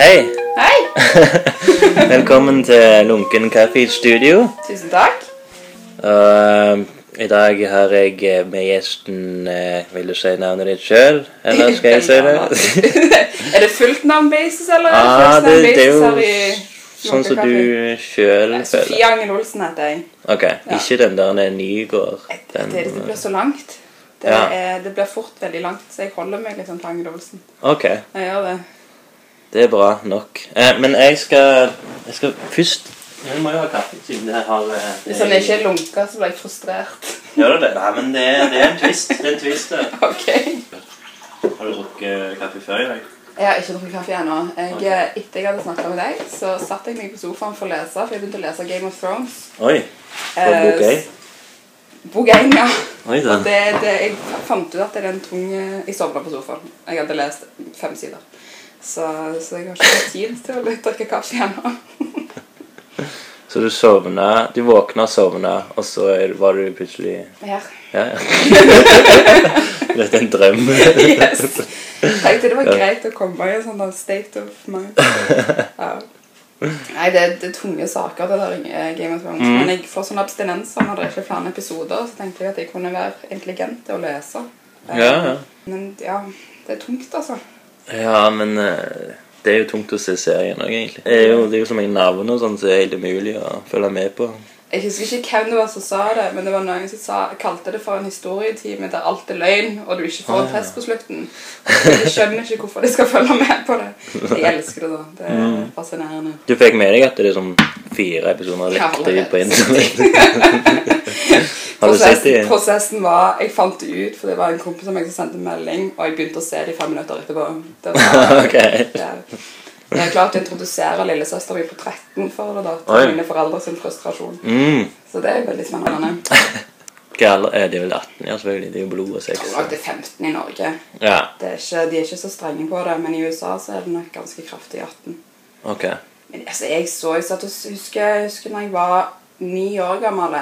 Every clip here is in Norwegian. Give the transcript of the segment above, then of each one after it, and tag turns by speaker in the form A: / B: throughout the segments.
A: Hei!
B: Hei!
A: Velkommen til Lunken kaffe studio.
B: Tusen takk.
A: Uh, I dag har jeg med gjesten uh, Vil du si navnet ditt sjøl, eller skal jeg si det?
B: er det fullt navn-basis, eller er det
A: ah,
B: først
A: det, det er
B: i
A: jo sånn som du sjøl føler.
B: Sofie Angel Olsen heter jeg.
A: Ok, Ikke den der Nygård?
B: Den, det, det blir så langt. Det,
A: Ja.
B: er, det blir fort veldig langt, så jeg holder meg liksom til Angel Olsen.
A: Ok,
B: Jeg gjør det.
A: Det er bra nok. Eh, men jeg skal Jeg skal først Jeg må jo ha kaffe siden jeg har eh,
B: Hvis han ikke er lunka, så blir jeg frustrert.
A: Gjør du det? Nei, men det, det er en twist. Det er en twist, det.
B: ok.
A: Har du drukket kaffe før i dag?
B: Jeg har ikke drukket kaffe ennå. Jeg, Etter jeg hadde snakka med deg, så satte jeg meg på sofaen for å lese, for jeg begynte å lese Game of Thrones.
A: Oi. På bok
B: Eh,
A: én?
B: Bok én, ja.
A: Oi
B: det, det, jeg fant ut at det er en tung eh, Jeg sovna på sofaen. Jeg hadde lest fem sider. Så, så jeg har ikke tid til å drikke kaffe ennå.
A: Så du sovna, du våkna og sovna, og så var du plutselig
B: Her.
A: Ja, ja. Dette er en drøm.
B: Yes. Tenkte det var greit å komme i en sånn state of mind. Ja. Nei, det, det er tunge saker, det der eh, Game of Thrones.
A: Mm.
B: Men jeg får sånne abstinenser når det ikke er flere episoder. Så tenkte jeg at jeg kunne være intelligent og lese. Eh,
A: Ja, ja.
B: Men ja, det er tungt, altså.
A: Ja, men eh, det er jo tungt å se serien òg, egentlig. Det er jo, det er jo så mange navn og sånn, så er det er helt umulig å følge med på.
B: Jeg husker ikke hvem det var som sa det, men det var noen som sa, kalte det for en historietime der alt er løgn, og du ikke får en
A: Ah, ja.
B: test på slutten. Jeg skjønner ikke hvorfor de skal følge med på det. Jeg elsker det, da. Det er
A: Mm.
B: fascinerende.
A: Du fikk med deg at det er sånn fire episoder lekte ut på internett? Har du sett
B: Prosessen, prosessen var Jeg fant det ut, for det var en kompis som jeg sendte melding, og jeg begynte å se det i fem minutter etterpå. Det var,
A: Ok.
B: det jeg er klart å introdusere lillesøster mi på 13 for det, da, til
A: Oi.
B: mine foreldre sin frustrasjon.
A: Mm.
B: Så det er veldig spennende.
A: Hva alder er de vel 18? Ja, selvfølgelig. Det er jo blod og
B: Jeg
A: sex.
B: tror nok det er 15 i Norge.
A: Ja,
B: Det er ikke, de er ikke så strenge på det, men i USA så er det nok ganske kraftig 18.
A: ok.
B: Men altså, jeg så jeg satt og husker, jeg husker når jeg var ni år gammel,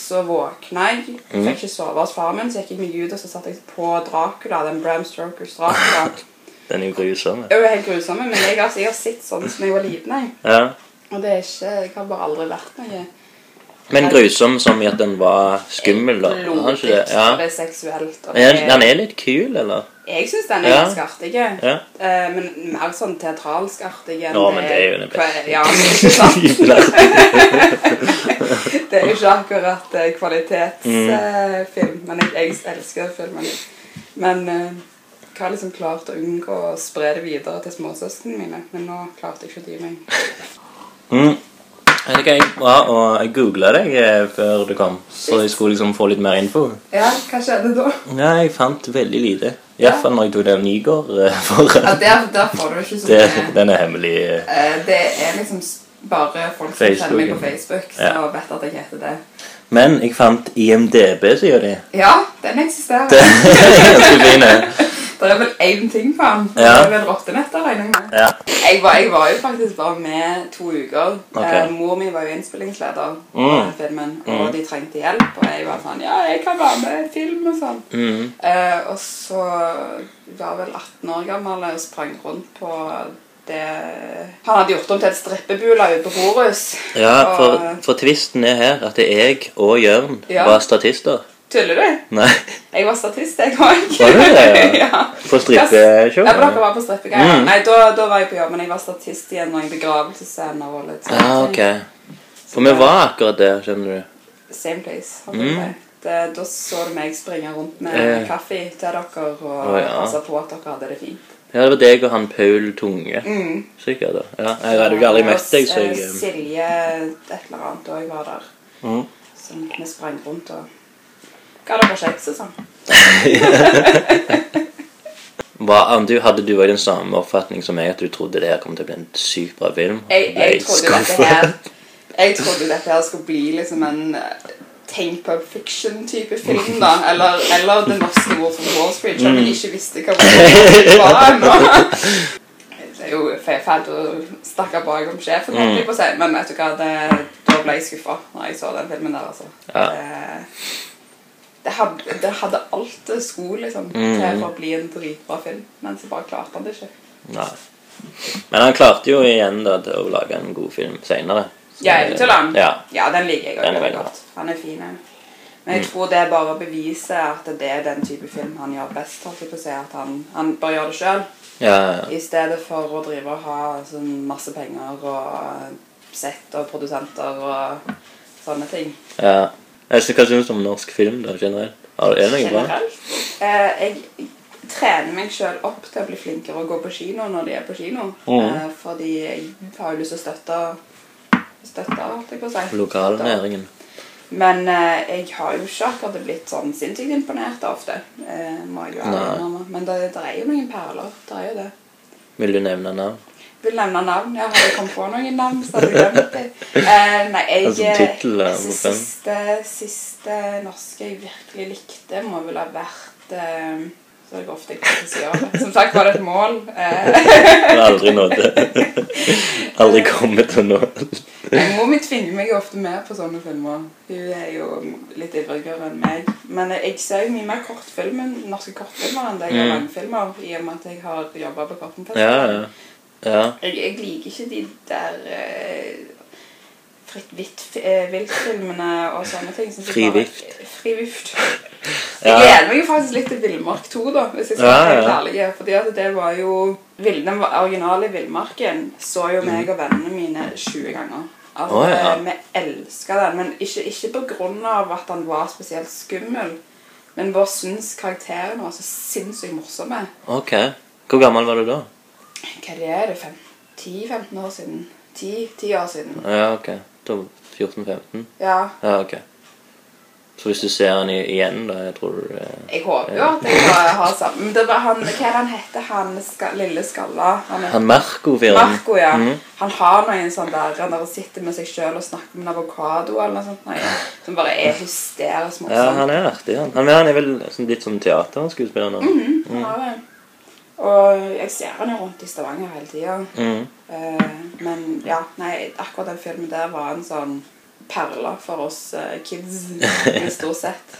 B: så våkna jeg.
A: Mm.
B: Fikk ikke sove hos far min, så gikk jeg meg ut og så satte jeg på Dracula, den Bram Strokers Dracula.
A: Den er jo grusom.
B: Det jo helt grusomme, men jeg, altså, jeg har sett sånn som jeg var liten. Jeg.
A: Ja.
B: Og det er ikke, jeg har bare aldri vært noe
A: Men grusom som i at den var skummel, da?
B: Blodig,
A: ikke det? Ja.
B: og det er seksuelt. Og det
A: Den er litt kul, eller?
B: Jeg syns den er
A: Ja.
B: ganske artig.
A: Ja.
B: Eh, men mer sånn teatralsk artig enn
A: Å, men det er jo den beste.
B: Ja, ikke sant? det er jo ikke akkurat eh, kvalitetsfilm,
A: Mm.
B: men jeg, jeg elsker filmen. Men eh, har liksom klart å unngå å spre det videre til småsøsknene mine, men nå klarte jeg ikke å dy meg.
A: Mm. Det gøy. bra, og jeg googla deg eh, før du kom, så jeg skulle liksom få litt mer info.
B: Ja, hva skjedde da?
A: Ja, jeg fant veldig lite. Iallfall når jeg tok den Nygård eh, for
B: Ja, der, der får du ikke så
A: det,
B: mye.
A: Den er hemmelig. Eh,
B: Det er liksom bare folk som
A: Facebook,
B: kjenner meg på. Facebook, som
A: Ja.
B: vet at jeg heter det.
A: Men jeg fant IMDb, sier de.
B: Ja, den eksisterer.
A: Den er ganske fin.
B: Det er vel én ting på den. Det er vel rottenetter, regner jeg med.
A: Ja.
B: Jeg var, jeg var jo faktisk bare med to uker.
A: Okay.
B: Eh, mor mi var jo innspillingsleder på
A: Mm.
B: filmen, og de trengte hjelp. Og jeg var sånn Ja, jeg kan være med i film og sånn.
A: Mm.
B: Eh, og så var vel 18 år gammel og sprang rundt på det Han hadde gjort om til et strippebula ute på Horus.
A: ja, for,
B: Og-
A: for tvisten er her at jeg og Jørn
B: Ja.
A: var statister.
B: Tuller du?
A: Nei,
B: Jeg var statist, jeg òg.
A: Ja?
B: ja.
A: på strippeshow.
B: Ja, dere var på strippegreier.
A: Mm.
B: Nei, da, da var jeg på jobb, men jeg var statist igjen og i begravelsesscener og litt sånt.
A: Ja,
B: okay.
A: ok. For vi var akkurat der, skjønner du.
B: Same place.
A: Mm.
B: jeg. Det, da så du meg springe rundt med
A: Eh.
B: kaffe til dere og
A: oh, ja.
B: passe på at dere hadde det fint.
A: Ja, det var deg og han Paul Tunge.
B: Mm.
A: Sikkert. da. Ja, Jeg hadde jo aldri møtt deg, så jeg
B: Silje et eller annet, òg jeg var der.
A: mm.
B: Så vi sprang rundt og ga dere kjeks og sånn.
A: Hva, om du, hadde du også den samme oppfatning som meg, at du trodde det her kom til å bli en sykt bra film?
B: Jeg, jeg trodde her Jeg trodde dette her skulle bli liksom en tenk Tank Pub Fiction-type film, da. Eller, eller Det norske ord for Wall Street, selv om jeg ikke visste hva det var ennå. Det er jo fælt å snakke bak om sjefen, holdt på å si, men vet du hva, det, da ble jeg skuffa når jeg så den filmen der, altså.
A: Ja.
B: Det, det, hadde, det hadde alt det skulle liksom, til for å bli en dritbra film, men så bare klarte han det ikke.
A: Nei. Men han klarte jo igjen da til å lage en god film seinere.
B: Ja, Eventyrland?
A: Ja.
B: Ja, den liker jeg
A: er
B: veldig godt. Han er fin. Men jeg tror det bare beviser at det er den type film han gjør best. si, At han, han bare gjør det sjøl.
A: Ja, ja.
B: I stedet for å drive og ha sånn masse penger og sett og produsenter og sånne ting.
A: ja. Synes, hva syns du om norsk film da, generelt? Er det noe bra?
B: Eh, jeg trener meg sjøl opp til å bli flinkere å gå på kino når de er på kino.
A: Mm.
B: Eh, fordi jeg har jo lyst til å støtte Støtte, holdt jeg på å si.
A: Lokalnæringen.
B: Men eh, jeg har jo ikke akkurat blitt sånn sinnssykt imponert ofte. Eh, må jeg jo innrømme. Men det, det er jo noen perler. Det er jo det.
A: Vil du nevne navn?
B: Vil nevne navn. Jeg har jo kommet på noen navn, så hadde jeg glemt det. Eh, nei, jeg
A: Altså, titel da,
B: altså, siste, siste norske jeg virkelig likte, må vel ha vært eh, Så er det ofte jeg ikke sier det. Som sagt var det et mål. Eh,
A: Jeg har aldri nådd det. Aldri kommet til å nå
B: Mor mi tvinger meg ofte med på sånne filmer. Hun er jo litt ivrigere enn meg. Men jeg ser jo mye mer kortfilmer, norske kortfilmer enn det jeg gjør
A: Mm.
B: langfilmer, i og med at jeg har jobba på
A: Ja, ja. Ja.
B: Jeg, jeg liker ikke de der uh, fritt vilt-filmene viltfilmene og sånne ting.
A: Fri
B: bare- Fri vift. Jeg gleder meg jo faktisk litt til Villmark 2, da, hvis jeg skal være helt ærlig. Fordi at det var jo Den originale Villmarken så jo meg og vennene mine 20 ganger. Altså,
A: oh, ja.
B: Vi elska den, men ikke, ikke på grunn av at han var spesielt skummel. Men bare syns karakterene var så sinnssykt morsomme.
A: Ok. Hvor gammel var du da?
B: Er det? 10-15 år siden? 10, 10 år siden.
A: Ja, ok. Da 14-15?
B: Ja.
A: Ja, ok. Så hvis du ser han igjen, da, jeg tror du eh,
B: Jeg håper jo at jeg har, har samme Men det var han, hva er det han heter? Han ska, lille skalla? Han
A: Han Marco-fyren.
B: Marco, ja.
A: Mhm.
B: Han har noen sånn der Han sitter med seg sjøl og snakker med en avokado eller noe sånt. Nei, som bare er hysterisk morsom.
A: Ja, han er artig, han. han. Han er vel sånn, litt sånn teaterskuespiller nå.
B: Han har det. Og jeg ser han jo rundt i Stavanger hele tida.
A: Mm.
B: Uh, men ja, nei, akkurat den filmen der var en sånn perle for oss uh, kids. stort sett.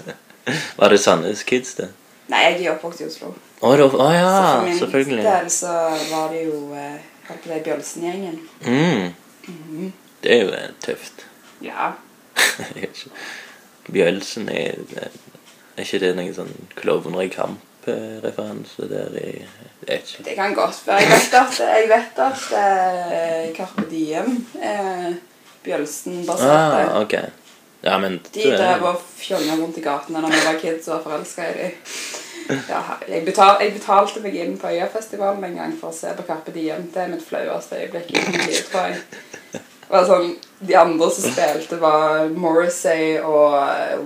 A: Var det Sandnes Kids, det?
B: Nei, jeg er oppvokst i Oslo.
A: Å, det oh, ja,
B: så for min
A: selvfølgelig.
B: del så var det jo eh, på det Bjølsen-gjengen.
A: Mm.
B: Mhm.
A: Det er jo eh, tøft.
B: Ja.
A: Bjølsen er Er ikke det noen sånn Klovner i kamp-referanse der i.
B: Det kan godt være. Jeg vet at, jeg vet at eh, Carpe Diem er Bjølsen-baserte.
A: Ah, okay. Ja, men
B: De drev og fjonga rundt i gatene når vi var kids og var forelska i dem. Ja, jeg, betal, jeg betalte meg inn på Øyafestivalen en gang for å se på Carpe Diem. Det er mitt flaueste øyeblikk i mitt liv, tror jeg. Sånn, de andre som spilte, var Morrissey og eh,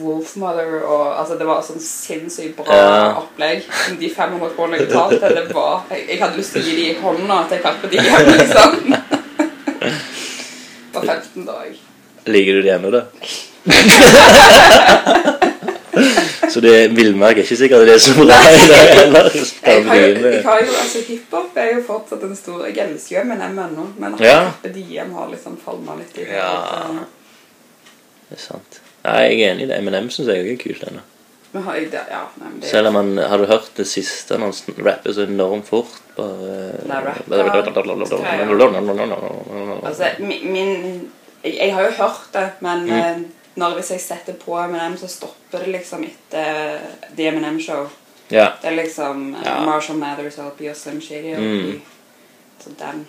B: Wolfmother og altså Det var sånn sinnssykt bra
A: Ja.
B: opplegg. De 500 kronene jeg betalte, det var jeg, jeg hadde lyst til å gi de hånda til Carpe Diem, liksom. På 15 dag. jeg.
A: Liker du det ennå, da? så det villmark er ikke sikkert det er så bra i dag heller.
B: Jeg har jo, jeg har jo altså Hiphop er jo fortsatt en stor Jeg elsker jo Eminem ennå, men at
A: Ja.
B: Diem har liksom falma litt i
A: det.
B: Ja.
A: Det er sant. Nei, jeg er enig i det. Eminem syns jeg også er kult ennå.
B: Ja,
A: Selv om han Har du hørt det siste når han rapper så enormt fort? Bare
B: Altså, min, jeg, har jo hørt det, men
A: Mm.
B: eh, når hvis jeg setter på Eminem, så stopper det liksom etter The Eminem Show.
A: Ja.
B: Det er liksom eh,
A: Ja.
B: Marshall Mathers LP og Slim Shady.
A: Mm.
B: Så den.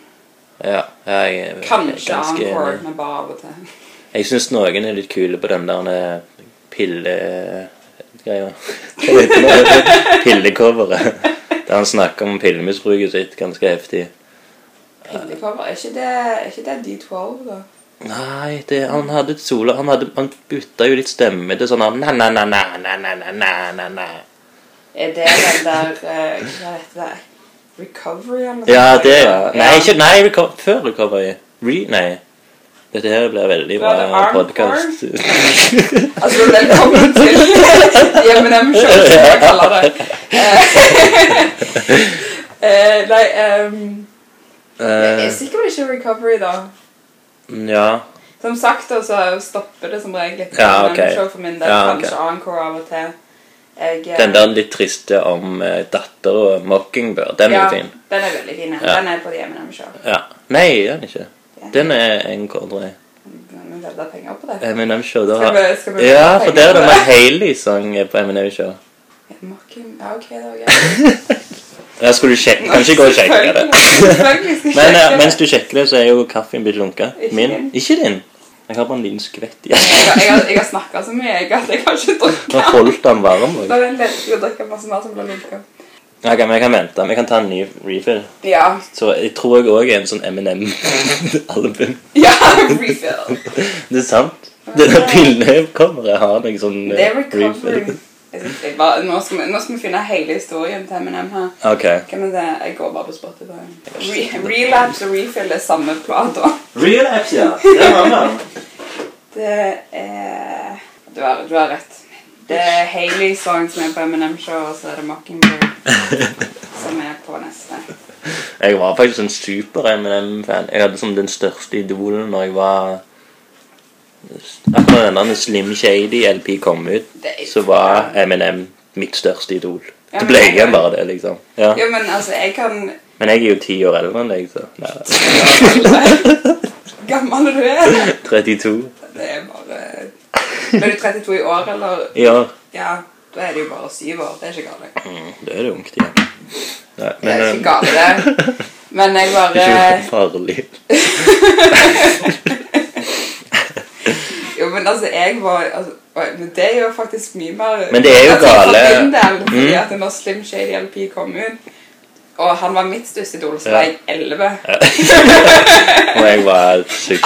A: ja jeg er
B: Kanskje Encore, men bare av og til.
A: Jeg syns noen er litt kule på den der eh, pillegreia. Eh, Pillecoveret. Der han snakker om pillemisbruket sitt ganske heftig.
B: Pillecover? Er ikke det, er ikke det D12, da?
A: Nei, det, han hadde et solo Han, hadde, han bytta jo litt stemme til sånn na-na-na-na-na-na-na-na.
B: Er det den der eh, Hva heter det? Recovery?
A: Ja, det, ja. Nei, ikke, nei reco før Recovery. Re, nei. Dette her blir veldig bra podkast.
B: Altså, velkommen til Hjemmenem Show, som jeg kaller det. uh, nei, uh, jeg er sikker på det ikke er Recovery, da.
A: ja.
B: Som sagt, da, så stopper det som regel litt
A: Ja, okay.
B: Show for min del.
A: Ja, okay.
B: Kanskje Encore av og til. Jeg, eh,
A: Den der litt triste om uh, datter og Mockingbird, den er jo fin.
B: Den er veldig fin.
A: Ja.
B: Den er på The M&M Show.
A: Ja. Nei, den er ikke. Den er en kordre.
B: Vi vedder penger på det.
A: Eminem Show, da
B: Skal vi- skal vi
A: Ja, for der er det
B: det?
A: med Hailey-sang på Eminem Show.
B: Mocking, ja, ok, det var gøy.
A: Ja, skulle du sjekke? Kanskje gå og sjekke det.
B: Skal
A: Men
B: sjekke
A: eh, mens du sjekker det, så er jo kaffen blitt lunka. Min. Ikke din. Jeg har bare en liten skvett igjen.
B: Jeg har, jeg har, jeg har snakket så mye jeg, at jeg har ikke drukket.
A: Nå holdt den varm. Også.
B: er det lett å drikke masse mer som blir lunka.
A: Ok, men jeg kan vente. Vi kan ta en ny refill.
B: Ja.
A: Så jeg tror jeg òg er en sånn Eminem-album.
B: Ja, refill.
A: Det er sant. Det der pillecoveret har noe sånn
B: Det er
A: eh,
B: jeg bare, nå, skal vi, nå skal vi finne hele historien til M&M her.
A: Ok.
B: Hvem er det? Jeg går bare på Spotify. Re relapse og refill er samme plata.
A: Relapse, ja. Det er den.
B: Det er du har, du har rett. Det er Hailey Song som er på M&M Show, og så er det Mockingbird som er på neste.
A: Jeg var faktisk en super Eminem-fan. Jeg hadde som den største idolen når jeg var Akkurat den denne Slim Shady LP kom ut, så var Eminem mitt største idol.
B: Ja,
A: Det ble igjen bare det, liksom. Ja.
B: Jo, men altså, jeg kan
A: Men jeg er jo ti år eldre enn deg, så Nei,
B: Gammel du er.
A: 32
B: Det er bare Er du 32 i år, eller?
A: Ja.
B: Ja, da er det jo bare syv år. Det er ikke galt.
A: Mm, det er det ungt igjen. Nei,
B: Det er ikke galt, det. Men jeg bare
A: det er ikke farlig.
B: Jo, men altså, jeg var altså, men Det er jo faktisk mye mer
A: Men det er jo
B: galt
A: gale.
B: For min del, fordi
A: Mm.
B: at når Slim Shady LP kom ut, og han var mitt største idol, så
A: Ja.
B: var jeg 11.
A: Og jeg var 17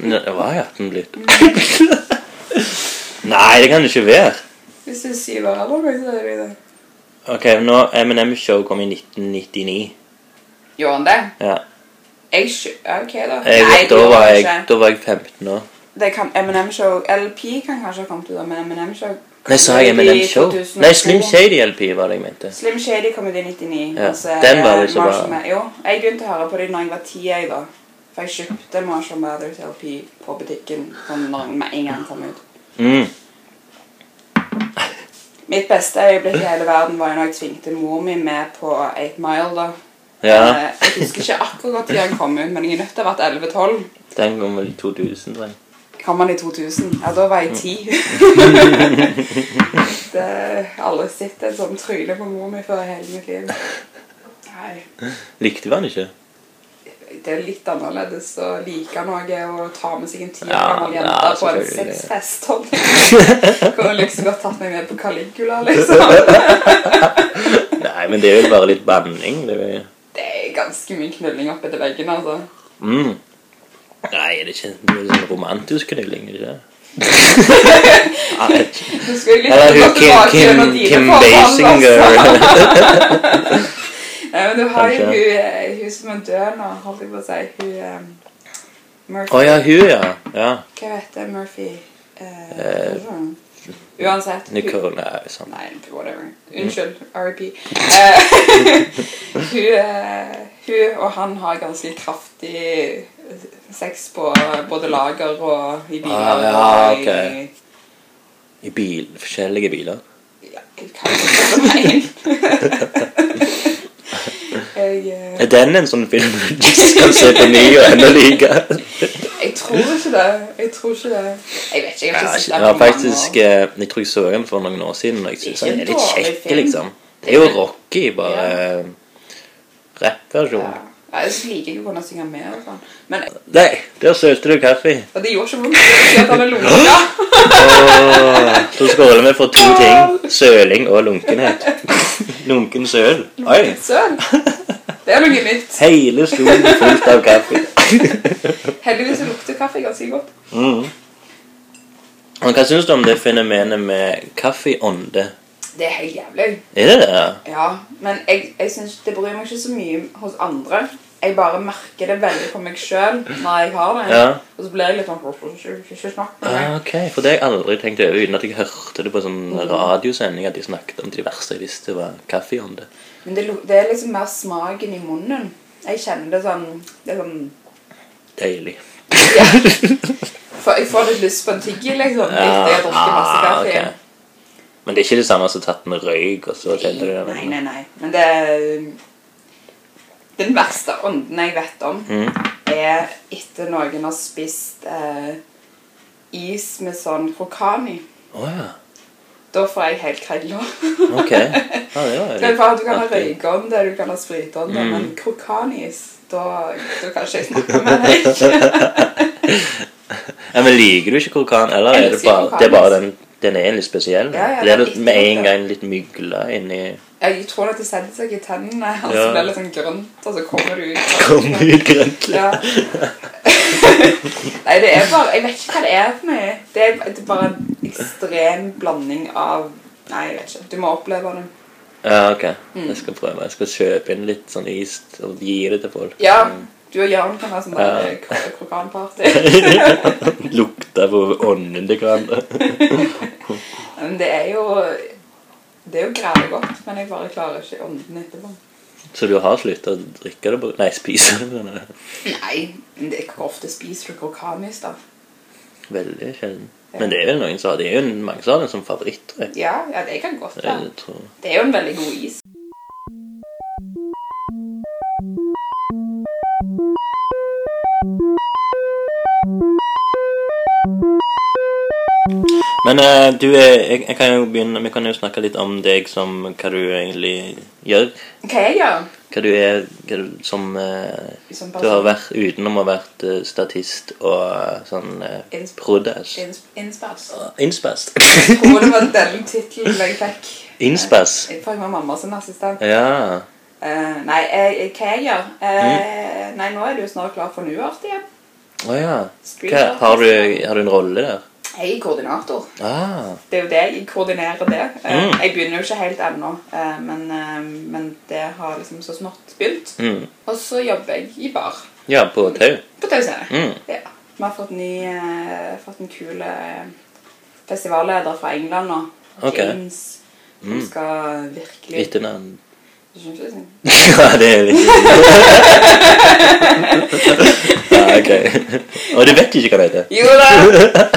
A: Nei, Jeg var 18 blitt. Nei, det kan det ikke være.
B: Hvis du er syv år eldre, så er det det.
A: Ok, nå M&M-show kom i 1999.
B: Gjorde han det?
A: Ja.
B: Jeg. Ok, da.
A: Jeg,
B: Nei, det
A: da,
B: gjorde
A: var
B: han
A: jeg,
B: ikke.
A: da var jeg 15 år.
B: Det kan M&M Show LP kan kanskje ha kommet ut av, men M&M Show kom
A: Nei, sa jeg
B: M&M-show?
A: Nei, Slim Shady LP var det jeg mente.
B: Slim Shady kom ut i 99.
A: Ja, den var det ikke
B: Marshall
A: bra.
B: Jo, jeg begynte å høre på det når jeg var 10, jeg da. For jeg kjøpte Marshall Mathers LP på butikken sånn med en gang den kom ut.
A: Mm.
B: Mitt beste øyeblikk i hele verden var når jeg tvingte mor mi med på 8 Mile. da.
A: Ja,
B: Eh, Jeg husker ikke akkurat når den kom ut, men jeg er nødt til å ha vært 11-12.
A: den kom vel i 2000, tror jeg.
B: Kom den i 2000? Ja, da var jeg 10. det jeg har aldri sett en sånn tryne på mor mi før i hele mitt liv. Nei.
A: Likte vi den ikke?
B: Det er litt annerledes å like noe og ta med seg en ti år
A: Ja,
B: gammel jente
A: ja,
B: på en sexfest. Kunne liksom godt tatt meg med på Caligula, liksom.
A: Nei, men det er jo bare litt banning. Det er,
B: Det er ganske mye knulling opp etter veggene, altså.
A: mm. Nei, det er ikke det er sånn romantisk knulling, ikke det?
B: Skal jeg litt
A: Eller hun Kim, Kim, Kim Basinger.
B: Nei, men du har jo hun, eh, hun som er død nå, holdt jeg på å si. Hun um, Murphy.
A: Å ja, hun, ja. ja.
B: Hva heter Murphy? Uh,
A: uh,
B: Uansett. hun-
A: Nei, sånn.
B: Nei, whatever. Unnskyld. RIP. Uh, hun, hun og han har ganske kraftig sex på både lager og i biler.
A: Ah, ja,
B: og i,
A: I bil, forskjellige biler.
B: ja, sette meg inn. Jeg, uh...
A: Er den en sånn film du skal se på ny og enda like?
B: jeg tror ikke det. Jeg tror ikke det. Jeg vet ikke. Jeg har ikke sett den
A: ja,
B: faktisk, mange år.
A: eh, Jeg tror jeg så den for noen år siden, og jeg syns den er litt kjekk, liksom. Det er jo Rocky, bare
B: Ja.
A: rappversjon.
B: Ja. Ja, Jeg liker ikke å kunne synge med. Og, sånn. Men,
A: Nei, der sølte du kaffe.
B: og det gjorde ikke vondt. Det at han er lunka.
A: Åh, Så skåler vi for to ting. Søling og lunkenhet. Lunken søl. Oi.
B: Søl. Det er noe nytt.
A: Hele stolen fullt av kaffe.
B: Heldigvis lukter kaffe ganske godt.
A: Mm. Og hva syns du om det fenomenet med kaffeånde?
B: Det er helt jævlig.
A: Er det det?
B: Ja, men jeg, jeg synes det bryr meg ikke så mye hos andre. Jeg bare merker det veldig på meg sjøl når jeg har det.
A: Ja.
B: Og så blir jeg litt sånn Ikke, snakk med meg.
A: Ah, ok, for det har jeg aldri tenkt over uten at jeg hørte det på sånn radiosending at de snakket om det verste jeg visste var kaffeånde.
B: Men det, Men det er liksom mer smaken i munnen. Jeg kjenner det sånn Det er sånn
A: Deilig.
B: ja. For jeg får litt lyst på en tyggi, liksom. Etter jeg har drukket masse kaffe.
A: ok. Men det er ikke det samme som tatt med røyk, og så du den?
B: Nei, nei, nei. Men det Den verste ånden jeg vet om,
A: Mm.
B: er etter noen har spist eh, is med sånn krokani.
A: Oh, ja.
B: Da får jeg helt krella.
A: Ok. Ja, det var
B: er bare at du kan ha
A: artig.
B: røykeånde, du kan ha spritånd,
A: Mm.
B: men krokanis, da, da kan ikke jeg snakke med deg.
A: Ja, men Liker du ikke krokan, eller er det bare, det er bare den, den er litt spesiell?
B: Ja, ja, det er litt
A: med en gang litt mygle inni
B: Jeg tror at det setter seg i tennene, og så
A: Ja.
B: blir det litt sånn grønt, og så kommer du ut.
A: Kommer ut grønt?
B: Ja. Nei, det er bare Jeg vet ikke hva det er for noe. Det er, det er bare en ekstrem blanding av Nei, jeg vet ikke. Du må oppleve det.
A: Ja, ok.
B: Mm.
A: Jeg skal prøve. Jeg skal kjøpe inn litt sånn is og gi det til folk.
B: Ja, du og Jørn kan ha sånn
A: Ja.
B: der kro- krokanparty.
A: Lukte på ånden til hverandre.
B: Men det er jo Det er jo greit godt, men jeg bare klarer ikke ånden etterpå.
A: Så du har sluttet å drikke det på Nei, spise det på det?
B: Nei, men det, hvor ofte spiser du krokanis, da?
A: Veldig sjelden. Men det er vel noen som har Det er jo mange som har den som favorittdrikk.
B: Ja, ja, det kan godt være.
A: Det tror.
B: Det er jo en veldig god is.
A: Men uh, du er jeg, jeg kan jo begynne Vi kan jo snakke litt om deg som hva du egentlig gjør.
B: Hva jeg gjør
A: Hva du er hva du, som uh,
B: som
A: Du har vært utenom å ha vært uh, statist og eh, sånn uh, prodas.
B: Ins- Innspass.
A: Innspass.
B: Jeg tror det var den tittelen jeg fikk.
A: Innspass.
B: Jeg fikk med mamma som assistent.
A: Ja.
B: Eh, nei, eh, hva jeg gjør? Mm. Nei, nå er du snart klar for Nuart igjen.
A: Å ja. Hva, har, du, har du en rolle der?
B: Jeg er koordinator.
A: Ah.
B: Det er jo det. Jeg koordinerer det. Eh,
A: Mm.
B: Jeg begynner jo ikke helt ennå, eh, men, eh, men det har liksom så smått begynt.
A: Mm.
B: Og så jobber jeg i bar
A: Ja, på tau.
B: på Tau scene.
A: Mm.
B: Ja. Vi har fått, ny, fått en kul festivalleder fra England nå.
A: Ok.
B: James. Som
A: Mm.
B: skal virkelig
A: Etternavn.
B: Du skjønner er det?
A: ja, det er litt ja, ok. Og du vet ikke hva det heter?
B: Jo da!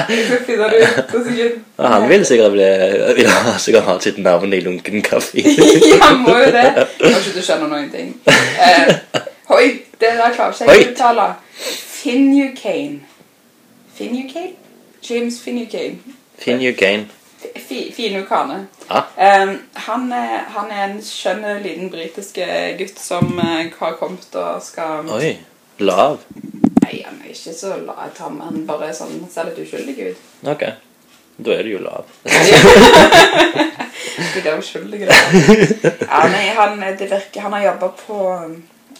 B: Jeg skal finne det ut. på sekund.
A: Ja, han vil sikkert bli, vil ha, sikkert ha sitt navn i lunken kaffe.
B: ja, han må jo det. Kanskje du skjønner noen ting. Uh, Hoi, det der klarer ikke jeg å uttale. Finucane. Finucane? James Finucane.
A: Finn you
B: Ukane.
A: Ja.
B: Um, han, er, han er en skjønn liten britisk gutt som eh, har kommet og skal
A: Oi. Lav.
B: Nei, han er ikke så lav. han bare sånn, ser litt uskyldig ut.
A: Ok. Da er du jo lav.
B: De der uskyldig, da. Ja, nei, han, det virker, han har jobba på,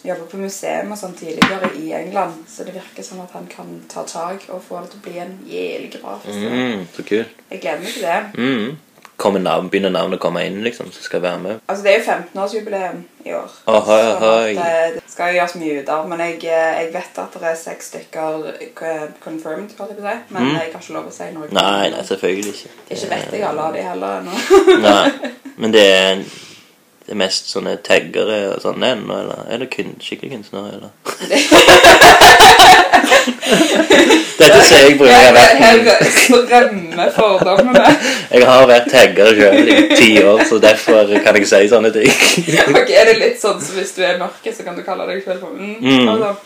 B: jobbet på museum og sånn tidligere i England, så det virker som at han kan ta tak og få det til å bli en jævlig bra festival.
A: Mm, så kult.
B: Jeg gleder meg til det.
A: Mm. Kommer navn, begynner navnet å komme inn, liksom, så skal jeg være med?
B: Altså, Det er jo 15-årsjubileum i år.
A: Ohoi,
B: Så
A: ohoi.
B: at, eh, det skal jo gjøres mye ut av. Men jeg, eh, jeg vet at det er seks stykker eh, confirmed, holdt jeg på å si. Men
A: Mm.
B: jeg har ikke lov å si noe.
A: Nei, nei, selvfølgelig ikke.
B: Ikke vet jeg alle av de heller ennå.
A: Nei, men det er, det er mest sånne taggere og sånn ennå, eller er det kun, skikkelig kunstnere, eller? Dette ser jeg på jeg har vært,
B: fordommene.
A: jeg har vært tagger selv i ti år, så derfor kan jeg si sånne ting.
B: Ok, Er det litt sånn som hvis du er mørke, så kan du kalle deg selv for mm,
A: Mm.
B: sånn.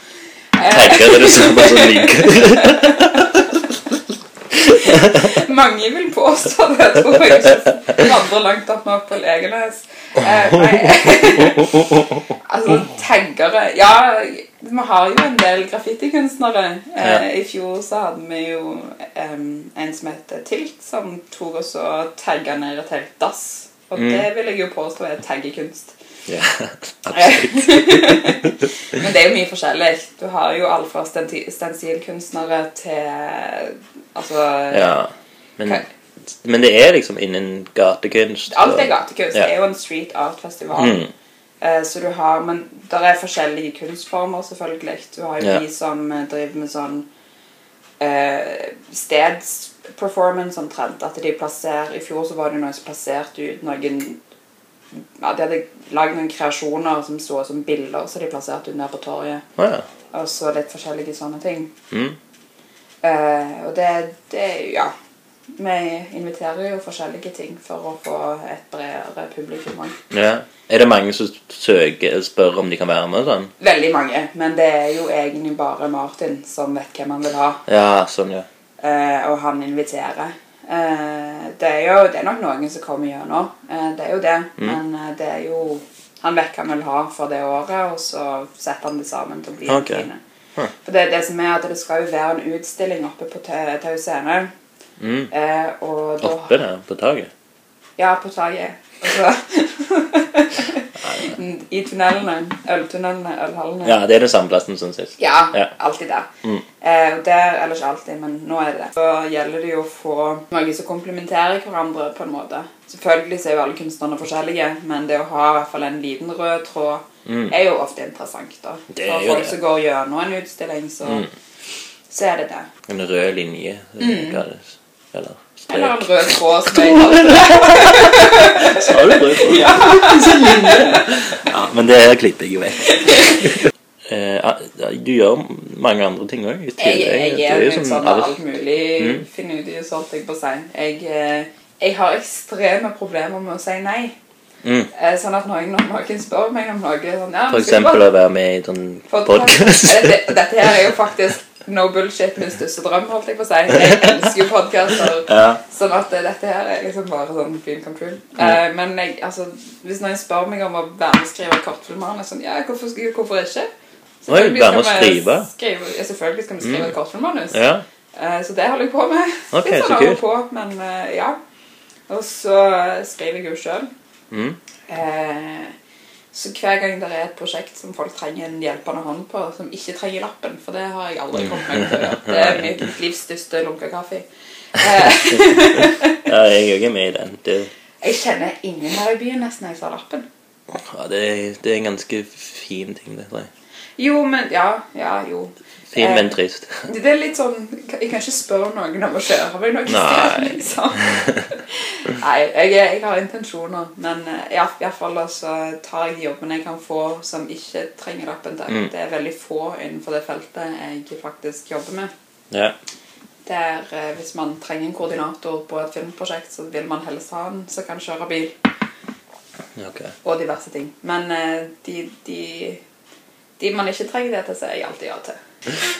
B: Eh,
A: Tagger er det samme som liker.
B: Mange vil påstå det, tror jeg. vandrer langt opp nok på Legenes. Eh, altså, taggere Ja, vi har jo en del graffitikunstnere. Eh, I fjor så hadde vi jo eh, en som heter Tilt, som tok oss og tagga ned et helt dass. Og
A: Mm.
B: det vil jeg jo påstå er taggekunst.
A: Ja, absolutt.
B: Men det er jo mye forskjellig. Du har jo alt fra stensilkunstnere til Altså
A: Ja, men,
B: Hva-
A: men det er liksom innen gatekunst.
B: Alt er gatekunst.
A: Ja.
B: Det er jo en street art-festival.
A: Mm.
B: Eh, så du har, Men det er forskjellige kunstformer, selvfølgelig. Du har jo
A: Ja.
B: de som eh, driver med sånn eh, stedsperformance omtrent. At de plasserer I fjor så var det noen som plasserte ut noen ja, De hadde lagd noen kreasjoner som så ut som bilder, så de plasserte ut ned på torget.
A: Ja.
B: Og så litt forskjellige sånne ting.
A: Mm.
B: Eh, og det, det Ja. Vi inviterer jo forskjellige ting for å få et bredere publikum òg.
A: Ja. Er det mange som søker spør om de kan være med? sånn?
B: Veldig mange, men det er jo egentlig bare Martin som vet hvem han vil ha.
A: Ja, sånn, ja.
B: Eh, og han inviterer. Eh, det, er jo, det er nok noen som kommer gjennom. Eh, det er jo det. Men eh, det er jo Han vet hva han vil ha for det året, og så setter han det sammen til å bli
A: okay.
B: en fine. For det, det som er at det skal jo være en utstilling oppe på Tau scene.
A: Mm.
B: Eh,
A: Oppe der, på taket?
B: Ja, på taket. Og så I tunnelene. Øltunnelene, ølhallene.
A: Ja, det er den samme plassen som sist.
B: Ja,
A: Ja.
B: alltid der.
A: Mm.
B: Eh, der, eller ikke alltid, men nå er det det. Så gjelder det jo å få noen som komplementerer hverandre på en måte. Selvfølgelig så er jo alle kunstnerne forskjellige, men det å ha i hvert fall en liten rød tråd
A: Mm.
B: er jo ofte interessant. da.
A: Det
B: For folk
A: det.
B: som går gjennom en utstilling, så,
A: Mm.
B: så er det det.
A: En rød linje, det kalles. det
B: Eller en rød tråd, som jeg det.
A: Sa du rød tråd? Ja, men det klipper jeg jo vekk. Eh, du gjør mange andre ting òg.
B: Jeg, jeg
A: jeg
B: er
A: jo
B: jo sånn
A: alt-
B: alt mulig
A: Mm.
B: finne ut i, så holdt jeg på sein. Jeg, eh, jeg har ekstreme problemer med å si nei.
A: Mm.
B: Eh, Sånn at noen, når noen spør meg om noe sånn, ja,
A: For eksempel å være med i en
B: podcast?
A: podkast.
B: Dette her er jo faktisk no bullshit min største drøm, holdt jeg på å si. Jeg elsker jo podkaster.
A: Ja.
B: Sånn at eh, dette her er liksom bare sånn dream come true. Eh, men jeg, altså, hvis noen spør meg om å være med og skrive kortfilmmanus, sånn, ja, hvorfor, hvorfor ikke? Selvfølgelig skal
A: skrive?
B: skrive- ja, selvfølgelig skal vi skrive
A: Mm.
B: et kortfilmmanus.
A: ja.
B: Eh, Så det holder jeg på med.
A: Ok,
B: Litt
A: så
B: sånn
A: kult.
B: på, men eh, ja. Og så eh, skriver jeg jo sjøl.
A: Mm.
B: Så hver gang det er et prosjekt som folk trenger en hjelpende hånd på, som ikke trenger lappen, for det har jeg aldri kommet meg til å gjøre. Det er mitt livs største lunka kaffe. Eh,
A: ja, jeg er jo med i den. Det,
B: Jeg kjenner ingen her i byen nesten jeg sa lappen.
A: ja, det, er- det er en ganske fin ting, det. tror jeg.
B: Jo, men Ja, ja, jo.
A: Fin,
B: Eh,
A: men trist.
B: Det er litt sånn Jeg kan ikke spørre noen om å kjøre meg noe sted, liksom. Nei, jeg, jeg har intensjoner, men eh, i hvert- fall da så tar jeg de jobbene jeg kan få som ikke trenger lappen.
A: Mm.
B: Det er veldig få innenfor det feltet jeg faktisk jobber med.
A: Ja.
B: Der, eh, hvis man trenger en koordinator på et filmprosjekt, så vil man helst ha en som kan kjøre bil,
A: Okay.
B: og diverse ting. Men eh, de, de, de man ikke trenger det til, sier jeg alltid ja til.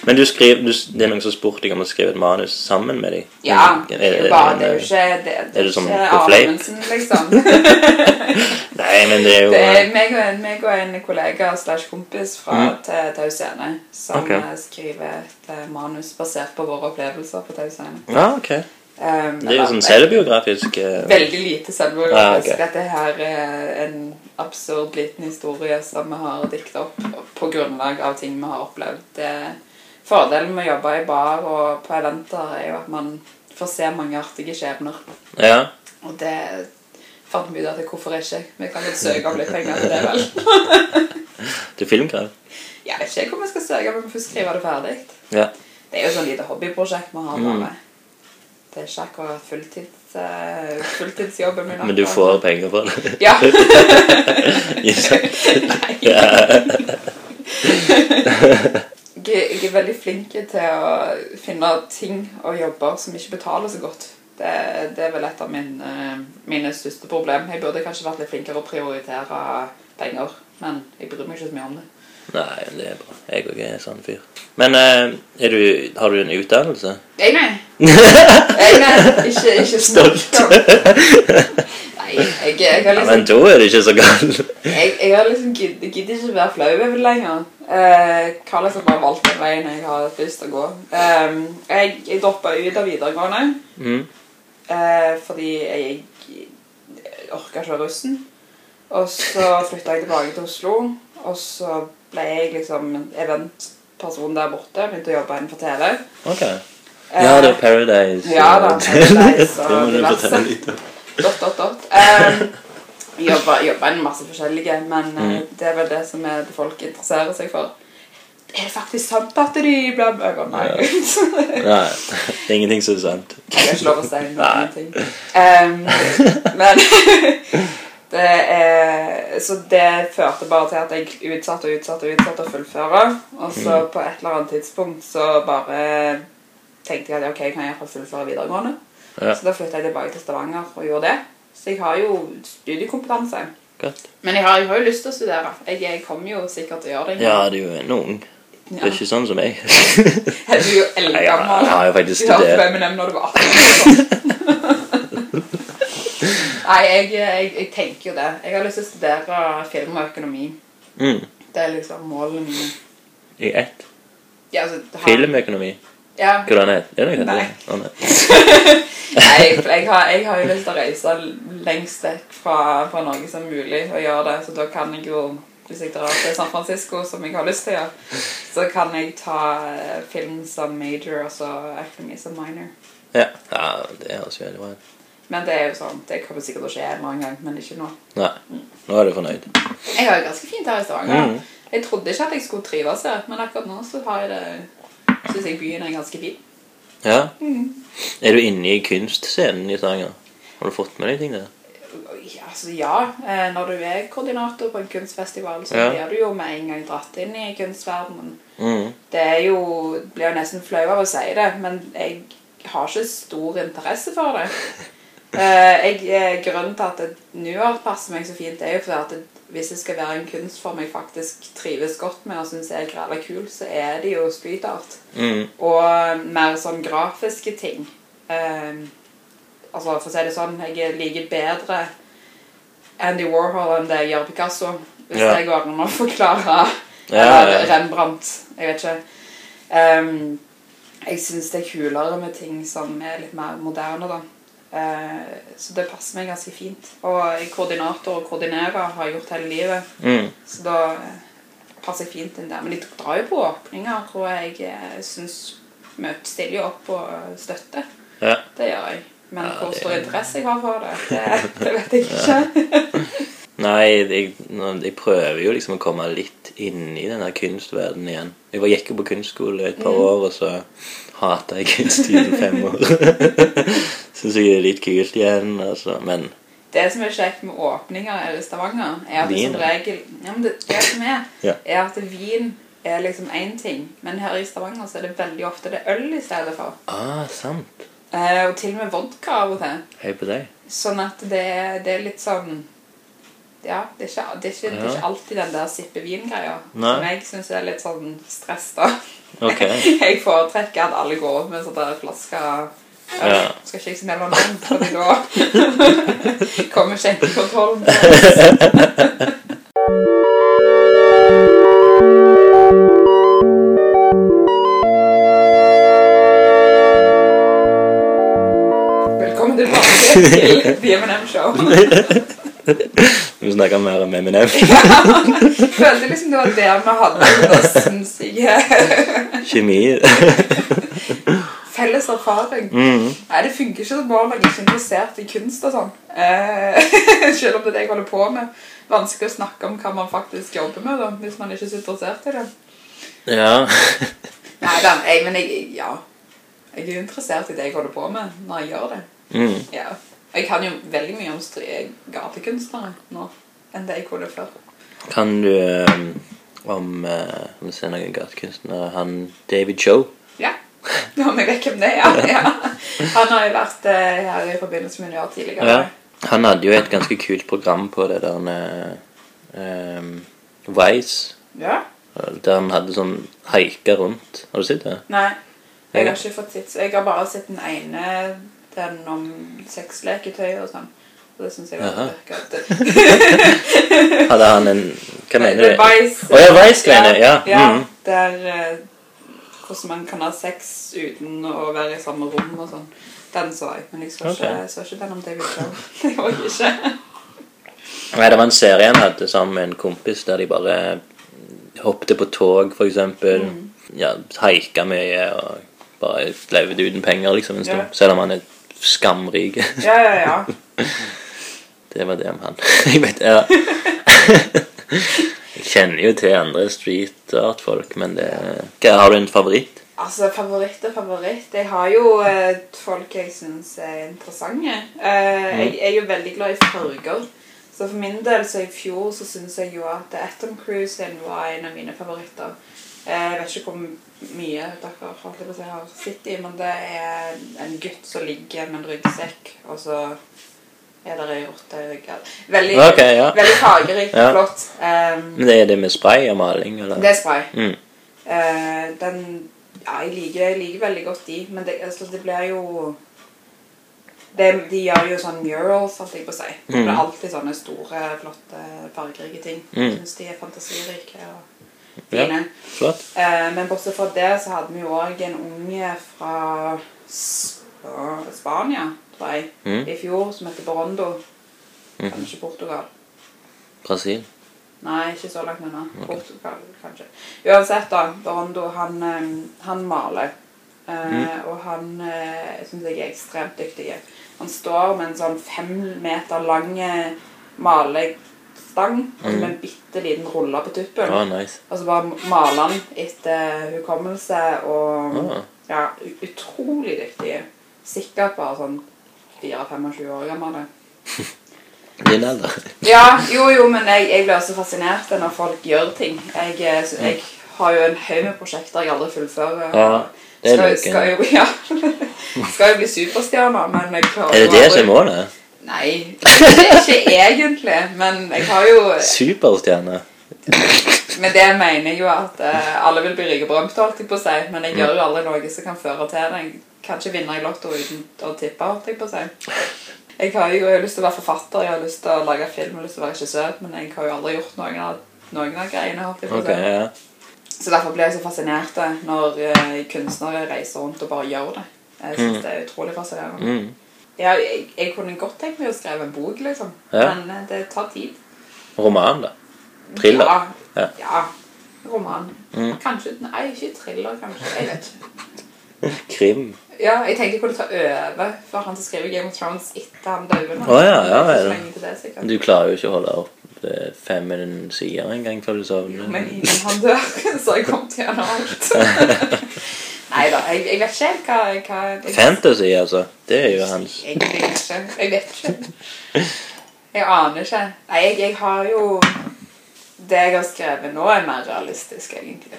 A: Men du skriver, du, det er noen som spurte deg om å skrive et manus sammen med dem?
B: Ja, det er jo bare, det er jo ikke det, det
A: Er du sånn
B: ikke
A: på fleip?
B: Liksom.
A: Nei, men det er jo
B: Det er meg og en, meg og en kollega slash kompis fra
A: Mm.
B: Tau Scene som
A: Ok.
B: eh, skriver et eh, manus basert på våre opplevelser på Tau Scene.
A: Ja, ok.
B: Um,
A: Det er jo sånn selvbiografisk uh...
B: Veldig lite selvbiografisk.
A: Ah, okay.
B: Dette her er en absurd liten historie som vi har dikta opp på grunnlag av ting vi har opplevd. Det, fordelen med å jobbe i bar og på eventer er jo at man får se mange artige skjebner.
A: Ja.
B: Og det fant vi ut at hvorfor ikke? Vi kan vel søke om litt penger til det, vel?
A: Til filmkrav.
B: Jeg vet ikke hvor vi skal søke, men vi får skrive det ferdig.
A: Ja.
B: Det er jo sånn lite hobbyprosjekt vi har
A: Mm.
B: Det er ikke akkurat fulltids, eh, fulltidsjobben min.
A: Men du får penger for det.
B: Ja. Nei. Jeg, jeg er veldig flink til å finne ting og jobber som ikke betaler så godt. Det, det er vel et av mine, mine største problem. Jeg burde kanskje vært litt flinkere å prioritere penger, men jeg bryr meg ikke så mye om det.
A: Nei, det er bra. Jeg òg er sånn fyr. Men eh, er du, har du en utdannelse?
B: Jeg, nei. Jeg, nei. Ikke, ikke
A: Stolt.
B: Nei, jeg, jeg har
A: Ja,
B: liksom
A: men da er det ikke så galt.
B: Jeg, jeg har liksom gidd- gidder ikke være flau over det lenger. Eh, har liksom bare valgt den veien jeg har lyst til å gå. Eh, jeg jeg droppa ut av videregående
A: Mm.
B: eh, fordi jeg, jeg orka ikke russen. Og så flytta jeg tilbake til Oslo, og så ble jeg liksom eventperson der borte. Begynte å jobbe innenfor TV.
A: Ok. Ja, det er Paradise.
B: Ja da, Paradise og diverse. Dot, dot, dot. Um, jobba, jobba en masse forskjellige, men eh,
A: Mm.
B: det er vel det som er det folk interesserer seg for. Er det faktisk sant at de blir bøker? Nei.
A: Nei, det er ingenting som er sant.
B: Jeg har ikke lov å si ting. Um, men det er, Så det førte bare til at jeg utsatte og utsatte og utsatte å fullføre. Og så på et eller annet tidspunkt så bare tenkte jeg at ok, jeg kan iallfall fullføre videregående.
A: Ja.
B: Så da flytta jeg tilbake til Stavanger og gjorde det. Så jeg har jo studiekompetanse.
A: Godt.
B: Men jeg har, jeg har jo lyst til å studere. Jeg, jeg kommer jo sikkert til å gjøre det.
A: Ja, du er jo ennå ung. det er ikke sånn som meg.
B: Jeg er jo
A: Nei, jeg
B: eldgammel.
A: jeg har jo faktisk
B: Du hørte
A: studert.
B: Eminem når du var 18. Nei, jeg, jeg, jeg tenker jo det. Jeg har lyst til å studere film og økonomi.
A: Mm.
B: Det er liksom målene mine.
A: I ett.
B: Ja, altså, har...
A: Filmøkonomi.
B: Ja.
A: Hvordan er det? Er det noe
B: Nei.
A: Å, nei.
B: Nei, for jeg har, jeg har jo lyst til å reise lengst vekk fra, fra Norge som mulig og gjøre det. Så da kan jeg jo, hvis jeg drar til San Francisco, som jeg har lyst til å gjøre, så kan jeg ta eh, film som major og så økonomi som minor.
A: Ja. ja, det høres veldig bra ut.
B: Men det er jo sånn, det kommer sikkert til å skje en eller annen gang, men ikke nå.
A: Nei, nå er du fornøyd.
B: Jeg har det ganske fint her i Stavanger.
A: Mm.
B: Jeg trodde ikke at jeg skulle trives her, men akkurat nå så har jeg det, synes jeg byen er ganske fin.
A: Ja.
B: Mm.
A: Er du inne i kunstscenen i Stavanger? Har du fått med deg ting der?
B: Ja, altså ja, eh, når du er koordinator på en kunstfestival, så
A: Ja.
B: blir du jo med en gang dratt inn i kunstverdenen.
A: Mm.
B: Det er jo, blir jo nesten flau av å si det, men jeg har ikke stor interesse for det. Eh, jeg, er grunnen til at New Art passer meg så fint, er jo fordi at hvis det skal være en kunstform jeg faktisk trives godt med og syns er grella kul, så er det jo street art.
A: Mm.
B: Og mer sånn grafiske ting. Um, altså, for å si det sånn, jeg liker bedre Andy Warhol enn det jeg gjør Picasso. Hvis
A: Ja.
B: det går an å forklare.
A: Ja.
B: Rembrandt. Jeg vet ikke. Um, jeg syns det er kulere med ting som er litt mer moderne, da. Eh, så det passer meg ganske fint. Og jeg koordinator og koordinerer, har jeg gjort hele livet.
A: Mm.
B: Så da eh, passer jeg fint inn der. Men de drar jo på åpninger, og jeg syns møt stiller jo opp og støtter.
A: Ja.
B: Det gjør jeg. Men hvor stor interesse jeg har for det, det, det vet jeg ikke.
A: Nei, jeg, jeg prøver jo liksom å komme litt inn i den der kunstverdenen igjen. Jeg var, gikk jo på kunstskole et par
B: Mm.
A: år, og så hata jeg kunst i fem år. Syns jeg det er litt kult igjen, altså. Men
B: Det som er kjekt med åpninger i Stavanger, er at
A: Vin,
B: som regel ja, det, det som er,
A: Ja.
B: er at vin er liksom én ting, men her i Stavanger så er det veldig ofte det øl i stedet for.
A: ah, sant.
B: Eh, og til og med vodka av og til.
A: Hei på deg.
B: Sånn at det, det er litt sånn Ja, det er ikke, det er ikke, det er ikke alltid den der sippe vin-greia. Som jeg syns er litt sånn stress, da.
A: Ok.
B: Jeg foretrekker at alle går opp med sånn der flaske øl.
A: Ja.
B: Skal ikke jeg smelle navn, fordi da kommer skjenkekontrollen. Velkommen tilbake til The M&M Show.
A: Vi snakker mer om Eminem.
B: Følte liksom det var der vi hadde den sinnssyke
A: Kjemi.
B: felles erfaring.
A: Mm.
B: Nei, det funker ikke så bra når jeg ikke er interessert i kunst og sånn. Eh, selv om det er det jeg holder på med. Vanskelig å snakke om hva man faktisk jobber med da, hvis man ikke er så interessert i det.
A: Ja.
B: Nei, da, jeg, men jeg, ja. Jeg er interessert i det jeg holder på med når jeg gjør det.
A: Mm.
B: Ja. Jeg kan jo veldig mye om gatekunstnere nå, enn det jeg kunne før.
A: Kan du um, om uh, Om noen gatekunstnere Han David Cho.
B: Ja. Nå må jeg vet hvem det er, ja. Han har jo vært eh, her i forbindelse med Njør tidligere.
A: Ja. Han hadde jo et ganske kult program på det der uh, um, Vice.
B: ja.
A: Der han hadde sånn haika rundt. Har du sett det?
B: Nei, jeg har ikke fått sett Jeg har bare sett den ene Den om sexleketøy og sånn Og det synes jeg var
A: Jaha. Hadde han en Hva mener
B: er
A: du?
B: Vice
A: Å, ja, Vice-greiene, ja.
B: ja
A: mm.
B: Der eh, Hvordan man kan ha sex uten å være i samme rom og sånn Den så jeg Men jeg så,
A: okay.
B: ikke, så ikke den om David Joe Det var jeg ikke
A: Nei, det var en serie han hadde sammen med en kompis der de bare hoppte på tog, eksempel.
B: Mm.
A: Ja, haika mye og bare levde uten penger liksom en stund.
B: Ja.
A: Selv om han er skamrik.
B: Ja, ja, ja
A: Det var det om han. Jeg vet ja. Jeg kjenner jo til andre street art-folk, men det Hva, Har du en favoritt?
B: Altså, favoritt og favoritt. Jeg har jo eh, folk jeg syns er interessante. Eh, Jeg er jo veldig glad i farger. Så for min del så i fjor så syns jeg jo at Atom Cruise var en av mine favoritter. Jeg vet ikke hvor mye dere har sett i, men det er en gutt som ligger med en ryggsekk, og så er det ei rotte i ryggen. Veldig,
A: okay, ja.
B: veldig fargerikt
A: Ja.
B: flott. Um,
A: Men det er det med spray og maling, eller?
B: det er spray.
A: Mm.
B: Uh, den Ja, jeg liker, jeg liker veldig godt de, men det, altså, det blir jo det, De gjør jo sånn murals, holdt jeg på å si. Det blir
A: Mm.
B: alltid sånne store, flotte, fargerike ting.
A: Mm.
B: Syns de er fantasirike og
A: Ja.
B: Fine.
A: Flott.
B: Eh, men bortsett fra det så hadde vi jo òg en unge fra Sp Spania, tror jeg,
A: Mm.
B: i fjor, som heter Borondo.
A: Mm.
B: Kanskje Portugal.
A: Brasil.
B: Nei, ikke så langt unna. Portugal, kanskje. Uansett, da. Borondo, han, eh, han maler. Eh, Og han eh, syns jeg er ekstremt dyktig. Han står med en sånn fem meter lang eh, malestang mm. med en bitte liten rulle på tuppen.
A: Å, nice.
B: Og så bare maler han etter hukommelse og
A: Ah.
B: Ja, utrolig dyktig. Sikkert bare sånn 4-25 år gammel.
A: Din alder.
B: Ja, jo, jo, men jeg, jeg blir også fascinert når folk gjør ting. Jeg, eh, så jeg har jo en haug med prosjekter jeg aldri fullfører.
A: Ja, det er
B: skal, skal, jo, ja. skal jo bli superstjerne, men jeg klarer
A: Er det det som er målet?
B: Nei, ikke, egentlig. Men jeg har jo
A: Superstjerne.
B: Med det mener jeg jo at uh, alle vil bli rike berømte, holdt jeg på å si. Men jeg gjør jo aldri noe som kan føre til det. Jeg kan ikke vinne i Lotto uten å tippe, holdt jeg på å si. Jeg har jo jeg har lyst til å være forfatter, jeg har lyst til å lage film, jeg har lyst til å være regissør, men jeg har jo aldri gjort noen av, noen av greiene, holdt jeg på å si.
A: Okay, ja.
B: Så derfor blir jeg så fascinert når uh, kunstnere reiser rundt og bare gjør det. Jeg synes
A: Mm.
B: det er utrolig fascinerende.
A: Mm.
B: Ja, jeg, jeg kunne godt tenkt meg å skrive en bok, liksom.
A: Ja.
B: Men eh, det tar tid.
A: Roman, da. Thriller.
B: Ja.
A: Ja.
B: ja. Roman.
A: Mm.
B: Kanskje Nei, ikke thriller, kanskje. Jeg vet ikke.
A: Krim.
B: Ja, jeg tenkte jeg kunne ta over for han som skriver Game of Thrones etter han døde.
A: Oh, ja, ja, ja,
B: ja.
A: Du klarer jo ikke å holde opp fem sider engang før du sovner.
B: Men innen han dør, så har jeg kommet gjennom alt. Nei da, jeg, jeg vet ikke helt hva, hva jeg,
A: Fantasy, altså. Det er jo hans
B: Jeg vet ikke. Jeg vet ikke. Jeg aner ikke. Nei, jeg, har jo Det jeg har skrevet nå, er mer realistisk, egentlig.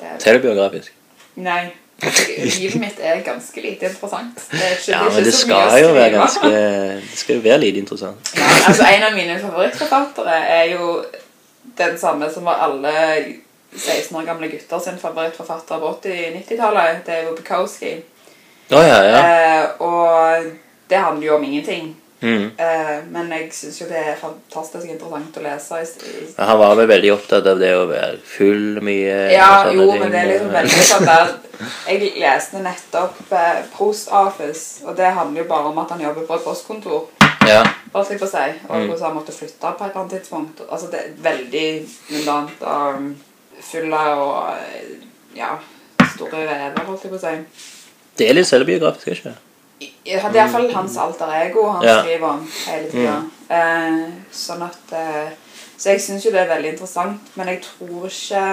B: Det
A: Selvbiografisk.
B: nei. Livet mitt er ganske lite interessant. Det er ikke,
A: Ja,
B: det er
A: men det skal jo være ganske Det skal jo være lite interessant.
B: Ja, altså En av mine favorittforfattere er jo den samme som var alle 16 år gamle gutter sin favorittforfatter på 80-90-tallet. Det er jo Bukowski.
A: Oh, ja, ja.
B: Eh, og det handler jo om ingenting.
A: Mm.
B: Eh, men jeg syns jo det er fantastisk interessant å lese. I,
A: Han var vel veldig opptatt av det å være full mye
B: ja, jo,
A: ting,
B: men det er liksom veldig sånn der Jeg leste nettopp eh, Post Office, og det handler jo bare om at han jobber på et postkontor.
A: Ja.
B: Bare slik på seg. Og
A: Mm.
B: hvordan han måtte flytte på et eller annet tidspunkt. Altså, det er veldig mundant um, full og eh, ja, store rever, holdt jeg på å si.
A: Det er litt selvbiografisk, ikke
B: I- Det er iallfall hans alter ego han
A: Ja.
B: skriver om hele tida. Eh, sånn at eh, Så jeg syns jo det er veldig interessant, men jeg tror ikke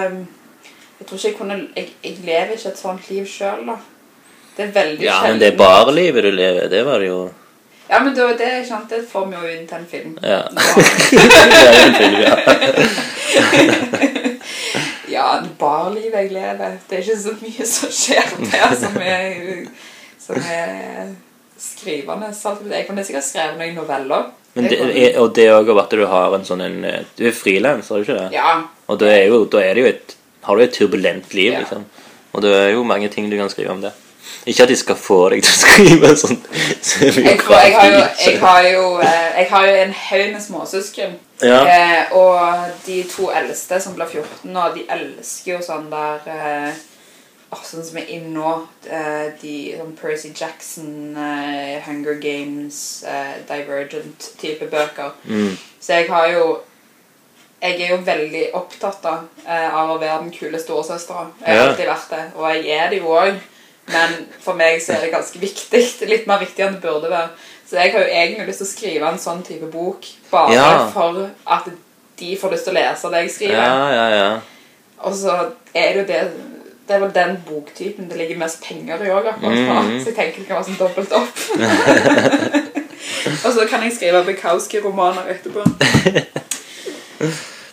B: Jeg tror ikke jeg kunne Jeg, jeg lever ikke et sånt liv sjøl, da. Det er veldig
A: Ja,
B: sjelden.
A: men det er bare livet du lever. Det var det jo
B: Ja, men det, det, sant, det får vi jo inn til en film.
A: Ja. Det er en film, ja.
B: Ja, det barlivet jeg lever. Det er ikke så mye som skjer der som er, som er skrivende. Jeg kunne sikkert skrevet noen noveller.
A: Men det, er- og det òg at du har en sånn en Du er frilanser, er du ikke det?
B: Ja.
A: Og da er, jo, da er det jo et Har du et turbulent liv,
B: Ja.
A: liksom. Og det er jo mange ting du kan skrive om det. Ikke at de skal få deg til å skrive sånn
B: Jeg, jeg, har jo, jeg, har jo, eh, jeg har jo en haug med småsøsken.
A: Ja.
B: Eh, og de to eldste som blir 14 nå, de elsker jo sånn der eh, oh, Sånn som er inne nå. Eh, de, sånn Percy Jackson, eh, Hunger Games, eh, Divergent-type bøker.
A: Mm.
B: Så jeg har jo Jeg er jo veldig opptatt av, eh, av å være den kule storesøstera. Jeg har alltid vært det, og jeg er det jo òg. Men for meg så er det ganske viktig. Litt mer viktig enn det burde være. Så jeg har jo egentlig lyst til å skrive en sånn type bok bare
A: Ja.
B: for at de får lyst til å lese det jeg skriver.
A: Ja, ja, ja.
B: Og så er det jo det Det er vel den boktypen det ligger mest penger i òg, akkurat mm
A: -hmm.
B: Så jeg tenker det kan være sånn dobbelt opp. og så kan jeg skrive Bukowski-romaner etterpå.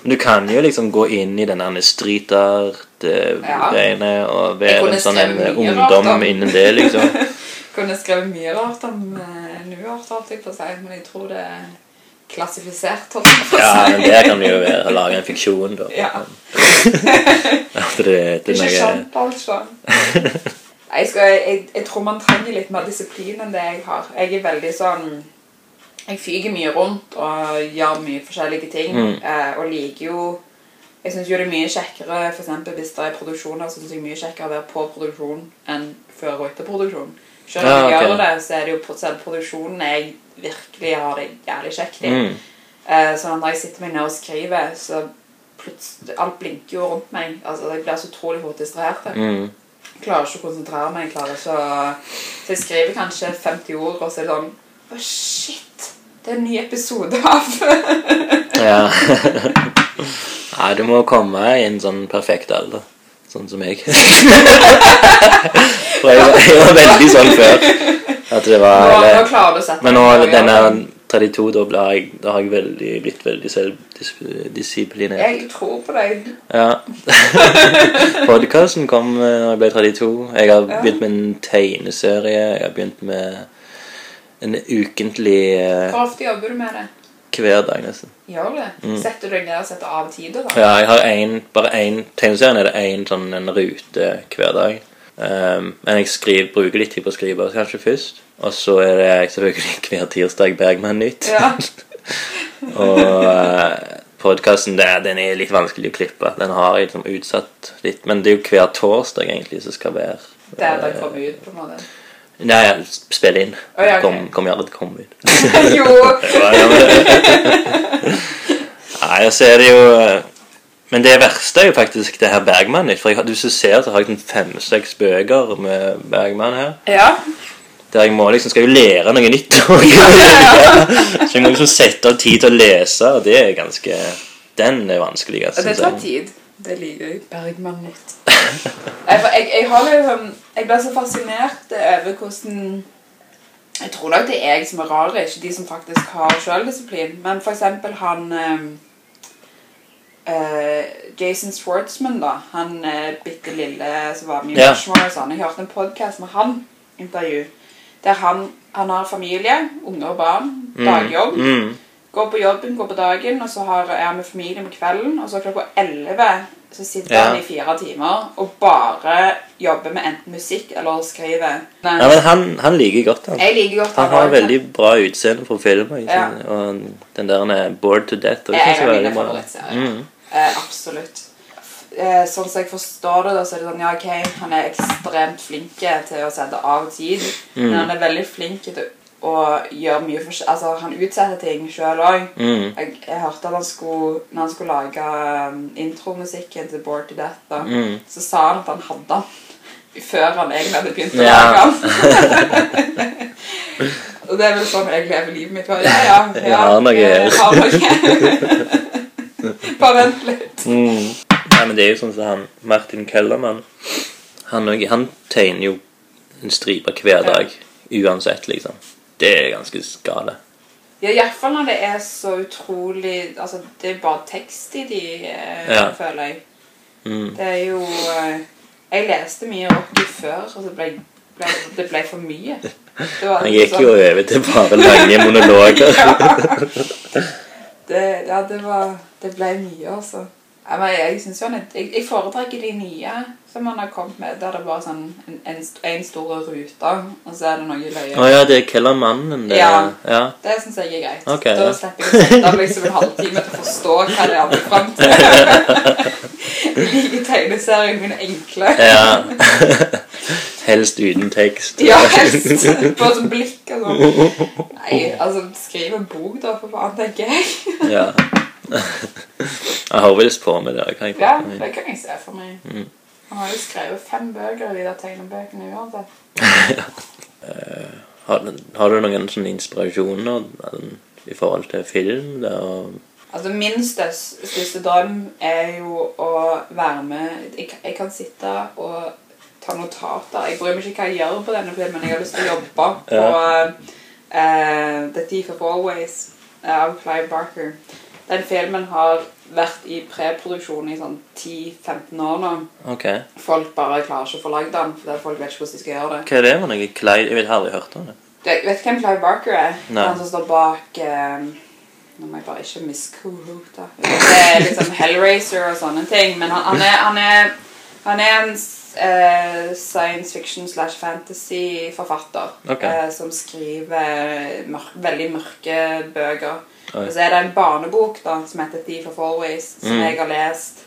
A: Men du kan jo liksom gå inn i den der Art-greiene og være en sånn en ungdom innen det, liksom.
B: Kunne skrevet mye rart om uh, Nuart, holdt jeg på å si, men jeg tror det er klassifisert, holdt jeg på å
A: Ja, men det kan jo være å lage en fiksjon, da.
B: Ja.
A: At det er
B: Ikke sant, altså. Jeg, skal, jeg, jeg tror man trenger litt mer disiplin enn det jeg har. Jeg er veldig sånn Jeg fyker mye rundt og gjør mye forskjellige ting.
A: Mm.
B: Eh, og liker jo Jeg syns jo det er mye kjekkere for eksempel, hvis det er produksjoner, så synes jeg mye kjekkere å være på produksjon enn før og etter produksjon. Selv om jeg gjør det, så er det jo produksjonen jeg virkelig har det jævlig kjekt i.
A: mm.
B: Eh, sånn når jeg sitter meg ned og skriver, så plutselig Alt blinker jo rundt meg. Altså, Jeg blir så utrolig fort distrahert.
A: Mm.
B: Klarer ikke å konsentrere meg. Klarer ikke å... Så jeg skriver kanskje 50 ord, og så er det sånn Å, shit! Det er en ny episode av
A: Ja. Nei, du må komme i en sånn perfekt alder. Sånn som jeg. For jeg, var- jeg var veldig sånn før. At det var
B: nå
A: eller,
B: klarer du å sette
A: Men nå, denne 32, da, ble jeg, da har jeg veldig, blitt veldig selvdisiplinert.
B: Jeg tror på deg.
A: Ja. Podkasten kom da når jeg ble 32. Jeg har begynt med en tegneserie. Jeg har begynt med en ukentlig eh,
B: Hvor ofte jobber du med det?
A: Hver dag, nesten.
B: Gjør du det?
A: Mm.
B: Setter du deg ned og setter av tider, da?
A: Ja, jeg har en, bare én tegneserien er det én sånn en rute hver dag. Um, men jeg skriver, bruker litt tid på å skrive kanskje først. Og så er det selvfølgelig hver tirsdag Bergman-nytt.
B: Ja.
A: og uh, podkasten den er litt vanskelig å klippe. Den har jeg liksom utsatt litt. Men det er jo hver torsdag egentlig som skal være
B: Det er det kommer ut, på en måte.
A: Nei, jeg spiller inn.
B: Oh, ja, okay.
A: Kom, kom gjerne til å komme ut.
B: jo!
A: Nei, og så er det jo Men det verste er jo faktisk det her Bergman-nytt. For jeg, hvis du ser, så har jeg sånn fem-seks bøker med Bergman her.
B: Ja.
A: Der jeg må liksom skal jo lære noe nytt. så jeg må liksom sette av tid til å lese, og det er ganske Den er vanskelig.
B: Og
A: Altså,
B: det tar tid. Det liker jeg. Bergman nytt. Jeg, jeg, jeg har liksom Jeg blir så fascinert over hvordan Jeg tror nok det er jeg som er rar, ikke de som faktisk har selvdisiplin. Men for eksempel han eh, Jason Schwartzman, da. Han uh, bitte lille som var med i. Rushmore og sånn. Jeg hørte en podkast med han, intervju, der han, han har familie, unger og barn, dagjobb.
A: Mm.
B: Går på jobben, går på dagen, og så har, er han med familien på kvelden. Og så klokka 11 så sitter
A: Ja.
B: han i fire timer og bare jobber med enten musikk eller skriver. Men,
A: Ja, men han, han liker godt, han.
B: jeg liker godt
A: Han har veldig bra utseende for film.
B: Ja.
A: Og den der han er Bored to Death. Og det
B: Jeg
A: jeg veldig bra. Mm.
B: Eh, absolutt. Eh, sånn som jeg forstår det, da, så er det sånn Ja, ok, han er ekstremt flink til å sette av tid, men han er veldig flink til å gjør mye forskjell... Altså, han utsetter ting sjøl òg.
A: Mm.
B: Jeg, jeg hørte at han skulle, når han skulle lage um, intromusikken til Bored to Death, da,
A: Mm.
B: så sa han at han hadde den før han egentlig hadde begynt å lage den. Og det er vel sånn jeg lever livet mitt. Bare, Ja, ja, ja,
A: Jeg har noe her.
B: Bare vent litt.
A: Mm. Nei, men det er jo sånn som han Martin Kellermann. Han, han tegner jo en stripe hver dag. Uansett, liksom. Det er ganske skade.
B: Ja, Iallfall når det er så utrolig Altså, det er bare tekst i de, eh,
A: Ja.
B: føler jeg.
A: Mm.
B: Det er jo eh, Jeg leste mye Rocky før, og så ble, ble det ble for mye.
A: Han gikk jo over til bare lange monologer.
B: Det, ja, det var Det ble mye, altså. Jeg, er- jeg, jeg foretrekker de nye som man har kommet med, der det bare er sånn en, en, en stor rute, og så er det noe løye.
A: Å ja, det er Kellermannen. Det.
B: Ja.
A: ja.
B: Det syns jeg er greit.
A: Okay,
B: da
A: ja.
B: slipper jeg å sitte liksom en halvtime til å forstå hva det er vil fram til. Jeg liker tegneseriene mine enkle.
A: Ja. Helst uten tekst.
B: Ja, helst. Bare sånn blikk og sånn. Nei, altså, skriv en bok, da, for faen, tenker jeg.
A: Ja. Jeg har visst på med det. Kan jeg
B: Ja, det kan jeg se for meg.
A: Mm.
B: Han har jo skrevet fem bøker i de tegnebøkene uansett.
A: Har, har du noen sånne inspirasjoner i forhold til film? Der,
B: Altså, Min største, største drøm er jo å være med jeg, jeg kan sitte og ta notater. Jeg bryr meg ikke hva jeg gjør på denne filmen. Jeg har lyst til å jobbe på eh, The Thief of Always eh, av Clive Barker. Den filmen har vært i preproduksjon i sånn 10-15 år nå.
A: Ok.
B: Folk bare klarer ikke å få lagd den, for folk vet ikke hvordan de skal gjøre det.
A: Hva er det for noe? Clyde? Jeg vet aldri hørt om det.
B: Du vet du hvem Clive Barker er?
A: Nei.
B: Han som står bak eh, Nå må jeg bare ikke misquote. Det er liksom Hellraiser og sånne ting. Men han, han, er, han, er, han er en eh, science fiction slash fantasy-forfatter
A: Ok.
B: eh, som skriver mørk, veldig mørke bøker. Og så er det en barnebok da, som heter Thief of Always, som
A: Mm.
B: jeg har lest.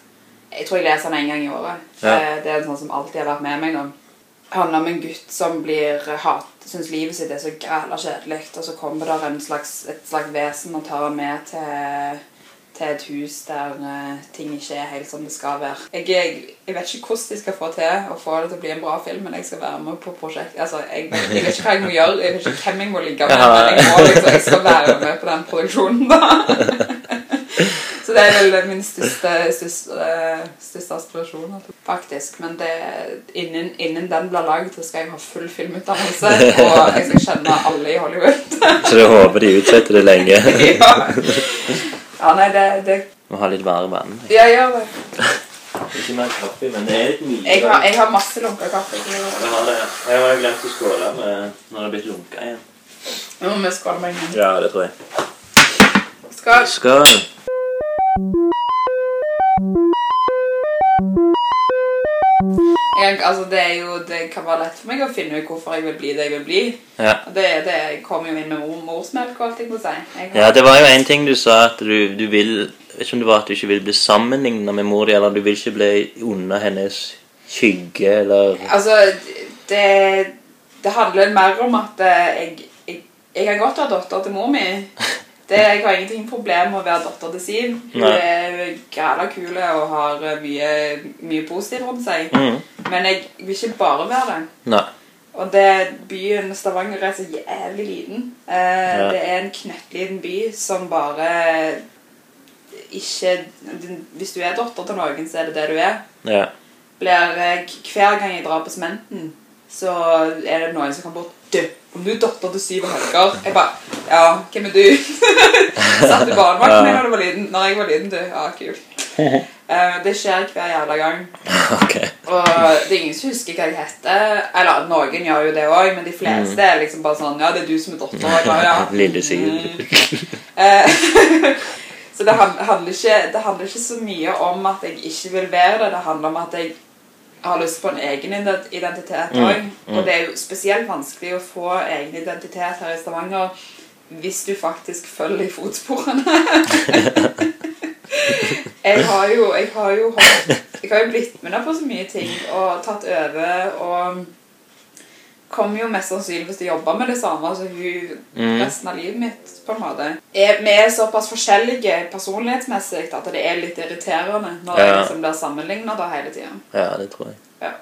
B: Jeg tror jeg leser den en gang i året.
A: Ja.
B: Det er en sånn som alltid har vært med meg. Det handler om en gutt som blir hat, syns livet sitt er så græla kjedelig, og så kommer der en slags, et slags vesen og tar han med til, til et hus der uh, ting ikke er helt som det skal være. Jeg, jeg, jeg vet ikke hvordan de skal få til å få det til å bli en bra film, men jeg skal være med på prosjekt. Altså, jeg, jeg vet ikke hva jeg må gjøre, jeg vet ikke hvem jeg må ligge med, men jeg, må, liksom, jeg skal være med på den produksjonen. da. Så det er vel min største, største, største aspirasjon, faktisk. Men det, innen, innen den blir lagd, så skal jeg ha full filmutdannelse, og jeg skal kjenne alle i Hollywood.
A: Så du håper de utsetter det lenge.
B: ja. Ja, nei, det, det
A: Må ha litt varme vann.
B: Ja, gjør det.
A: Ikke mer kaffe, men det er litt mye.
B: Jeg har, jeg har masse lunka kaffe.
A: Jeg har det. Jeg har jo glemt å skåle med når det er blitt lunka igjen.
B: Nå må vi skåle med en gang.
A: Ja, det tror jeg.
B: Skål.
A: Skål.
B: Jeg, altså, det, er jo, det kan være lett for meg å finne ut hvorfor jeg vil bli det jeg vil bli.
A: Ja.
B: Det, det kom jo inn med mor, morsmelk og alt jeg må si. Har,
A: ja, det var jo en ting du sa at du, du vil ikke om det var at du ikke vil bli sammenlignet med mor di, eller du vil ikke bli under hennes skygge, eller
B: Altså, det, det handler mer om at eh, jeg, jeg, jeg har godt være datter til mor mi. Det, jeg har ingenting problem med å være datter til Siv. Hun
A: Nei.
B: er gæla kul og har eh, mye, mye positivt rundt seg.
A: mm.
B: Men jeg vil ikke bare være det.
A: Nei.
B: Og det byen Stavanger er så jævlig liten. Eh,
A: Ja.
B: Det er en knøttliten by som bare ikke Hvis du er datter til noen, så er det det du er.
A: Ja.
B: Blir, eh, hver gang jeg drar på sementen, så er det noen som kommer bort Du, om du er datter til Syv og Helger Jeg bare Ja, hvem er du? Satt du barnevakt når du var liten? Når jeg var liten, du. Ja, kult. Uh, det skjer hver jævla gang.
A: Ok.
B: Og det er ingen som husker hva jeg heter. Eller noen gjør jo det òg, men de fleste er liksom bare sånn Ja, det er du som er datter. Jeg ja.
A: Lille Siv.
B: Mm. Uh, så det handler, ikke, det handler ikke så mye om at jeg ikke vil være det. Det handler om at jeg har lyst på en egen identitet
A: Mm,
B: òg.
A: mm.
B: Og det er jo spesielt vanskelig å få egen identitet her i Stavanger hvis du faktisk følger i fotsporene. jeg har jo, jeg har jo, holdt, jeg har jo blitt med deg på så mye ting og tatt over og kommer jo mest sannsynligvis til å jobbe med det samme som hun
A: Mm.
B: resten av livet mitt, på en måte. Er, vi er såpass forskjellige personlighetsmessig at det er litt irriterende når
A: Ja.
B: jeg liksom blir sammenlignet da hele tiden.
A: Ja, det tror jeg.
B: Ja.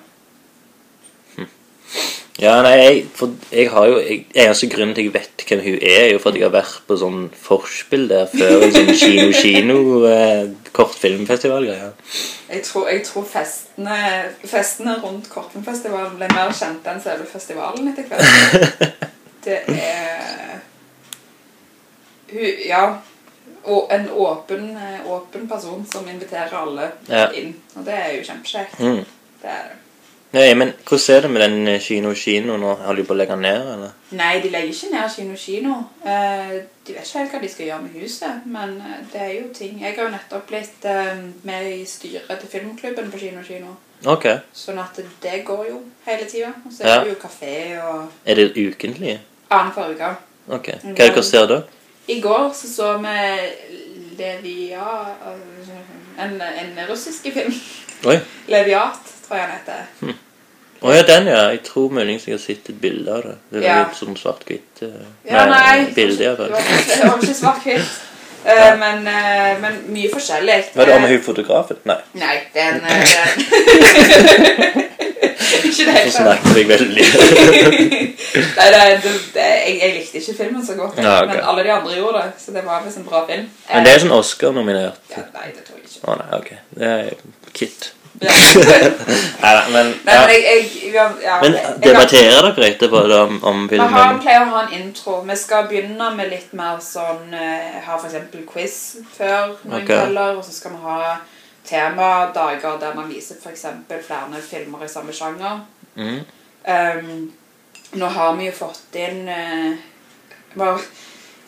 A: Ja, nei, jeg, for jeg har jo jeg, Eneste grunnen til jeg vet hvem hun er, er jo for at jeg har vært på sånn forspill der før. En sånn kino-kino eh.
B: Jeg tror, jeg tror festene, festene rundt Kortfilmfestivalen ble mer kjent enn selve festivalen etter hvert. Det er hun, Ja. Og en åpen, eh, åpen person som inviterer alle
A: Ja.
B: inn. Og det er jo kjempekjekt.
A: Mm.
B: Det er det.
A: Nei, men hvordan er det med den eh, kino-kino nå? Har de på å legge den ned, eller?
B: Nei, de legger ikke ned Kino Kino. Eh, de vet ikke helt hva de skal gjøre med huset, men eh, det er jo ting. Jeg har jo nettopp blitt med i styret til filmklubben på Kino Kino.
A: Okay.
B: Sånn at det går jo hele tida. Og så er
A: Ja.
B: det jo kafé og
A: Er det ukentlig?
B: annenhver uke.
A: Ok. Hva er det dere ser da?
B: I går så så vi Levia en, en russisk film.
A: Oi.
B: Leviat, tror jeg han heter.
A: Å ja, den, ja. Jeg tror muligens jeg har sett et bilde av det. Det er
B: Ja.
A: litt sånn svart-hvitt. uh,
B: Ja, nei,
A: Bilde,
B: det var ikke, det var ikke svart-hvitt. Eh, men, uh, men mye forskjellig.
A: Var det om hun fotografen? Nei.
B: Nei, den, den. Ikke det
A: Så
B: snakker
A: snakket jeg veldig.
B: Nei, det, det, det, jeg, jeg likte ikke filmen så godt,
A: Ja, okay.
B: men alle de andre gjorde det. Så det var visst en bra film.
A: Men det er sånn Oscar-nominert.
B: ja, Nei, det tror jeg ikke.
A: Å nei, ok. Det er Kit.
B: Ja.
A: Men,
B: Nei,
A: ja.
B: men jeg, jeg, ja, ja,
A: men
B: jeg- jeg-
A: debatterer dere etterpå da, om, om
B: Vi har,
A: filmen?
B: pleier å ha en intro. Vi skal begynne med litt mer sånn eh, Ha f.eks. quiz før noen
A: okay.
B: kvelder. Og så skal vi ha temadager der man viser f.eks. flere filmer i samme sjanger.
A: Mm.
B: Um, nå har vi jo fått inn uh, bare,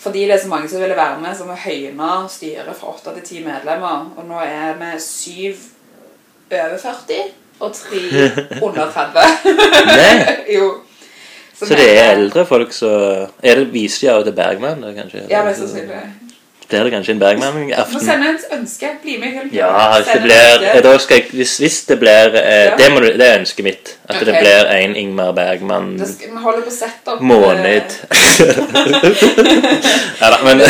B: Fordi det er så mange som ville være med, så må vi høyne styret fra åtte til ti medlemmer. Og nå er vi syv over 40 og tre under 30.
A: Nei,
B: jo.
A: så det er eldre folk som Er det viser de av til Bergman, kanskje?
B: Ja, mest sannsynlig.
A: Blir det kanskje en
B: Må
A: Bergman-aften?
B: sende et ønske. Bli med i filmen.
A: Ja, hvis det blir
B: ønske.
A: da skal jeg, hvis, hvis det blir eh,
B: Ja.
A: det, må, det er ønsket mitt. At det blir en Ingmar Bergman
B: Da skal, vi holder på å sette opp
A: måned. ja, da,
B: eh,
A: men
B: Vi,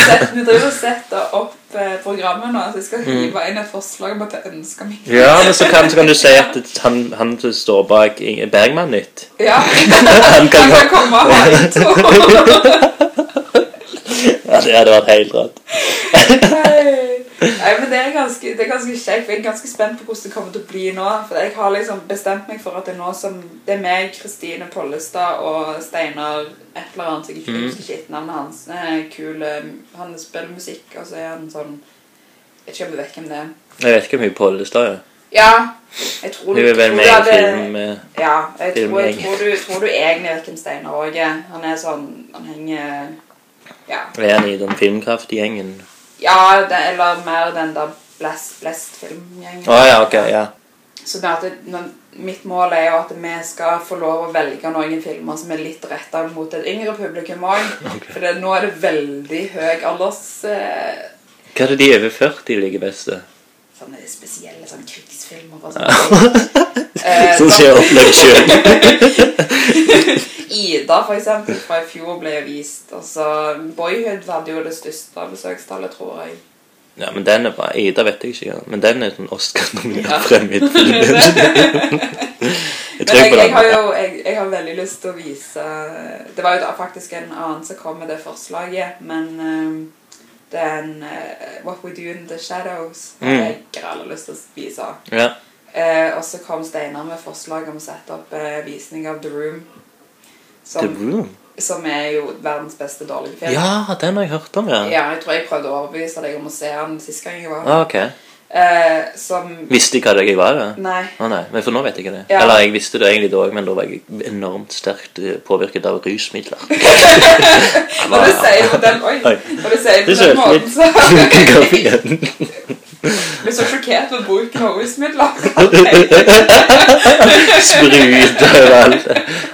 B: driver og setter opp eh, programmet nå, så jeg skal
A: Mm.
B: hive inn et forslag om at jeg ønsker meg.
A: Ja, men så kan, så kan du si at han, han står bak i- Bergman-nytt
B: Ja,
A: Han kan
B: han kan komme og ha intro.
A: Det hadde vært helt rått.
B: Nei, men det er ganske, det er ganske kjekt. Jeg er ganske spent på hvordan det kommer til å bli nå. For jeg har liksom bestemt meg for at det er nå som Det er meg, Kristine Pollestad og Steinar et eller annet. Jeg ikke
A: mm.
B: husker ikke etternavnet hans. Eh, Kul, eh, Han spiller musikk, og så er han sånn Jeg vet ikke om du vet hvem det er.
A: Jeg vet ikke hvor mye Pollestad er.
B: Ja, jeg tror
A: du, vel
B: tror du hadde-
A: film
B: Ja, jeg tror, jeg tror, du, tror du egentlig vet hvem Steinar òg er. Han er sånn Han henger Ja.
A: Er han i den filmkraftgjengen?
B: ja det, eller mer den der Blest, Blest
A: oh, ja, okay, Ja.
B: Så at det, når, mitt mål er jo at vi skal få lov å velge noen filmer som er litt retta mot et yngre publikum òg. For det, nå er det veldig høy alders... Eh,
A: Hva er det de over 40 liker best?
B: sånne spesielle sånn krigsfilmer sånn. Eh,
A: Som
B: da-
A: ser opplevd sjøl.
B: Ida, for eksempel, fra i fjor ble jo vist. Altså, Boyhood hadde jo det største besøkstallet, tror jeg.
A: Ja, men den er bra. Ida vet jeg ikke, men den er sånn Oscar-nominert
B: Ja.
A: fremmedfilm. jeg
B: Men
A: tror
B: jeg,
A: på
B: jeg, har jo jeg, jeg har veldig lyst til å vise Det var jo faktisk en annen som kom med det forslaget, men um, den uh, What We Do In The Shadows har
A: Mm.
B: jeg aller lyst til å vise.
A: Ja.
B: Eh, og så kom Steinar med forslag om å sette opp eh, visning av The Room.
A: The
B: Som,
A: Room.
B: som er jo verdens beste dårlige film.
A: Ja, den har jeg hørt om, ja.
B: Ja, jeg tror jeg prøvde å overbevise deg om å se den sist gang jeg var
A: Ah, ok.
B: Eh, som
A: Visste jeg hva det jeg var? da?
B: Nei.
A: Å nei, men for nå vet jeg ikke det.
B: Ja.
A: Eller jeg visste det egentlig da òg, men da var jeg enormt sterkt eh, påvirket av rusmidler.
B: Når du sier på den Oi. Når du sier på den måten, så Blir så sjokkert over bruken av rusmidler.
A: Sprut overalt.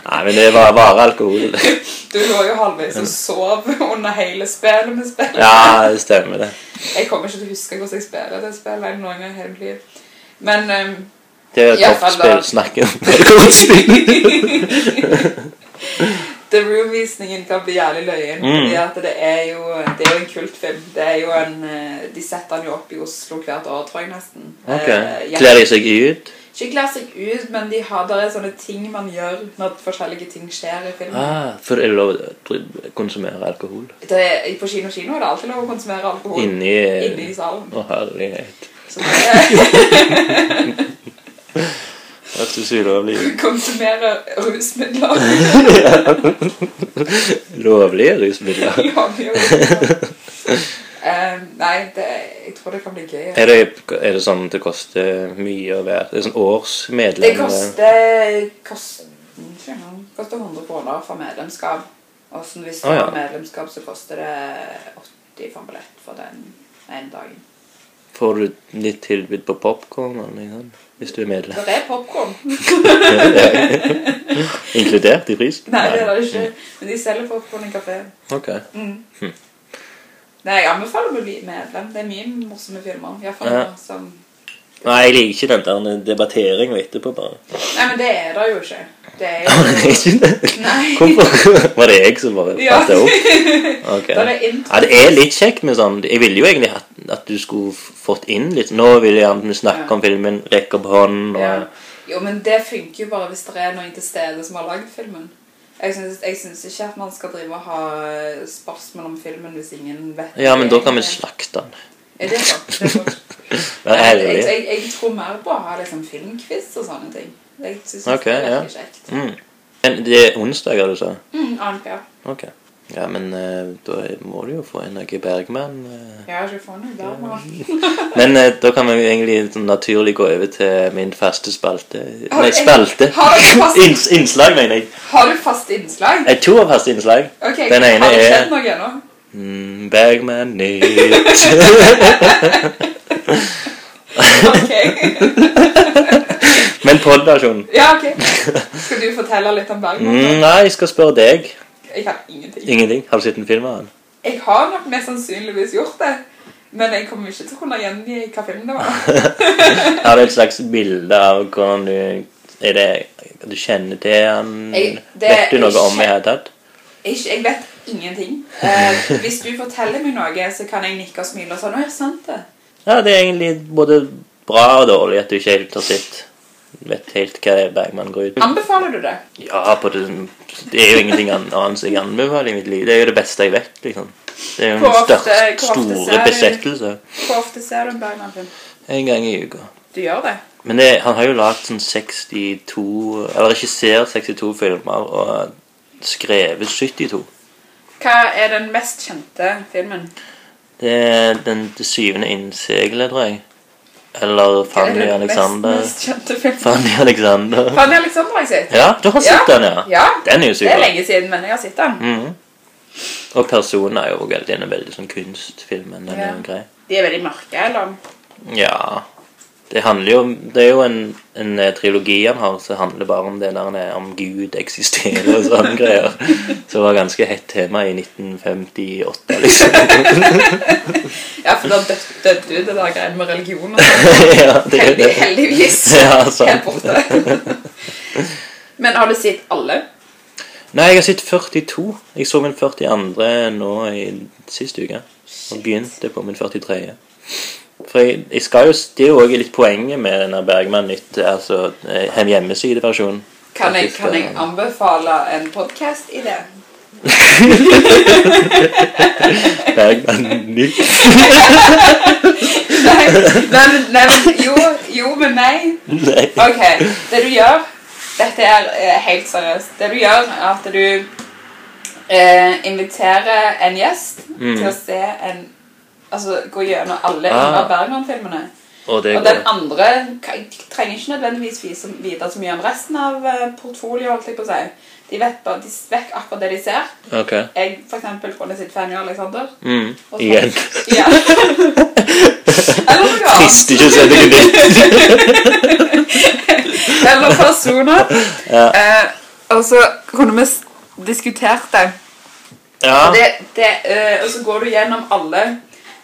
A: Nei, men det var bare alkohol.
B: Du lå jo halvveis og sov under hele spillet med spillet.
A: Ja, det stemmer det.
B: Jeg kommer ikke til å huske hvordan jeg spiller det spillet noen gang i hele mitt liv. Men um,
A: Det er
B: da-
A: toppspill. Snakke om alkoholspill.
B: The Room-visningen kan bli jævlig løyen.
A: Mm.
B: Fordi at det er, jo, det er jo en kultfilm. Det er jo en, eh, de setter den jo opp i Oslo hvert år, tror jeg nesten.
A: Ok.
B: Eh.
A: Kler de seg ut?
B: Ikke kler seg ut, men de har, der er sånne ting man gjør når forskjellige ting skjer i filmen.
A: Ah, for er det lov å konsumere alkohol?
B: Det på kino kino er det alltid lov å konsumere alkohol
A: Inni
B: Inni salen.
A: Å, herlighet.
B: Så det er konsumere rusmidler.
A: Lovlige rusmidler.
B: Ja, gjør det. Eh, nei, det, jeg tror det kan bli gøy.
A: Er det, er det sånn at det koster mye å være Det er sånn årsmedlem?
B: Det koster kost, koster 100 kroner for medlemskap. Og hvis du
A: Å, ja.
B: har medlemskap, så koster det 80 for en billett for den ene dagen.
A: Får du litt tilbud på popkorn liksom, hvis du er medlem?
B: Det er popkorn.
A: Inkludert i prisen?
B: Nei, det er det ikke. Men de selger popkorn i kaféen.
A: Ok.
B: Mm.
A: Hm.
B: Nei, jeg anbefaler å bli medlem. Det er mye morsomme filmer. I hvert fall
A: Ja.
B: som
A: Nei, jeg liker ikke den der debatteringa etterpå, bare.
B: Nei, men det er det jo ikke. Det er jo
A: ikke det.
B: Nei.
A: Hvorfor? Var det jeg som bare
B: Ja.
A: fattet opp?
B: Okay. Det, er.
A: Ja, det er litt kjekt med sånn Jeg ville jo egentlig at, at du skulle fått inn litt Nå vil jeg gjerne snakke
B: Ja.
A: om filmen, rekke opp hånden og
B: Ja. Jo, men det funker jo bare hvis det er noen til stede som har lagd filmen. Jeg syns, jeg syns ikke at man skal drive og ha spørsmål om filmen hvis ingen vet
A: Ja, men da kan vi slakte den.
B: Er det sant? Det er
A: sant.
B: Jeg,
A: ærlig.
B: jeg, jeg tror mer på å ha liksom filmquiz og sånne ting. Jeg synes
A: okay,
B: det er
A: ja.
B: kjekt.
A: Mm. Men det er onsdager, du sa?
B: Mm, annenhver.
A: Ok. Ja, men eh, da må du jo få en noe Bergman. eh.
B: Jeg har ikke noe der nå.
A: Men eh, da kan vi jo egentlig sånn naturlig gå over til min faste spalte.
B: Har
A: Nei,
B: du-
A: spalte.
B: har du fast-
A: Inns, innslag, mener jeg.
B: Har du fast innslag?
A: Nei, to av faste innslag.
B: Ok,
A: Den ene
B: Har
A: er-
B: noe?
A: Mm, Bergman nytt.
B: Ok.
A: Men podversjonen.
B: Ja, ok. Skal du fortelle litt om Bergman?
A: Mm, nei, jeg skal spørre deg.
B: Jeg kan ingenting.
A: Ingenting. Har du sett en film av den?
B: Jeg har nok mest sannsynligvis gjort det. Men jeg kommer ikke til å kunne gjengi hva film det var.
A: Har du et slags bilde av hvordan du Er det Du kjenner til han?
B: Jeg- det
A: Vet du noe
B: er
A: om
B: ikke-
A: i hele tatt?
B: Jeg, jeg vet ingenting. Eh, hvis du forteller meg noe, så kan jeg nikke og smile og sånn. Å, det sant det.
A: Ja, det er egentlig både bra og dårlig at du ikke helt har sett Vet helt hva Bergman går ut på.
B: Anbefaler du det?
A: Ja, på det, det er jo ingenting annet jeg anbefaler i mitt liv. Det er jo det beste jeg vet, liksom. Det er jo
B: den
A: en
B: ofte-
A: størst, store besettelse.
B: Hvor ofte ser du en Bergman-film?
A: En gang i uka.
B: Du gjør det?
A: Men det, han har jo lagd sånn 62 Eller regissert 62 filmer og skrevet 72.
B: Hva er den mest kjente filmen?
A: Det er den Det syvende innseglet, tror jeg. Eller Fanny
B: er det
A: Alexander.
B: Mest, mest?
A: Fanny Alexander.
B: Fanny Alexander har jeg sett.
A: Ja, du har sett den, ja?
B: Ja,
A: Den er jo
B: det er lenge siden, men jeg har sett den.
A: Mm. Og Persona er jo veldig, den er veldig sånn kunstfilm. Den er
B: Ja.
A: jo grei.
B: De er veldig mørke, eller?
A: Ja Det handler jo Det er jo en, en eh, trilogi han har som handler bare om det der er- om Gud eksisterer og sånne greier. Så det var ganske hett tema i 1958, liksom.
B: Ja, for da død- døde du det der greiene med religion og sånn.
A: ja, det
B: Heldig,
A: det.
B: heldigvis.
A: Ja, sant.
B: Helt borte. Men har du sett alle?
A: Nei, jeg har sett 42. Jeg så min 42. nå i sist uke. Og begynte på min 43. For jeg, jeg skal jo, Det er jo også litt poenget med denne Bergman Nytt, altså eh, en hjemmesideversjon.
B: Kan jeg, kan jeg anbefale en podcast i det?
A: Bergman Nytt.
B: Nei, nei, nei, jo, jo, men nei.
A: Nei.
B: Ok, det du gjør Dette er eh, helt seriøst. Det du gjør, er at du eh, inviterer en gjest
A: Mm.
B: til å se en Altså gå gjennom alle
A: Ah.
B: Bergman-filmene.
A: Og
B: Og den andre trenger ikke nødvendigvis vite så mye om resten av eh, portfolioet. holdt jeg på å si. De vet, bare, de vet akkurat det de ser.
A: Okay.
B: Jeg for eksempel kunne sett Fanny og Alexander.
A: Mm.
B: Så-
A: Igjen.
B: Ja. Eller noe annet.
A: Ikke å se noe nytt.
B: Eller personer.
A: Ja.
B: Eh, og så kunne vi diskutert det.
A: Ja.
B: Det, det eh, og så går du gjennom alle.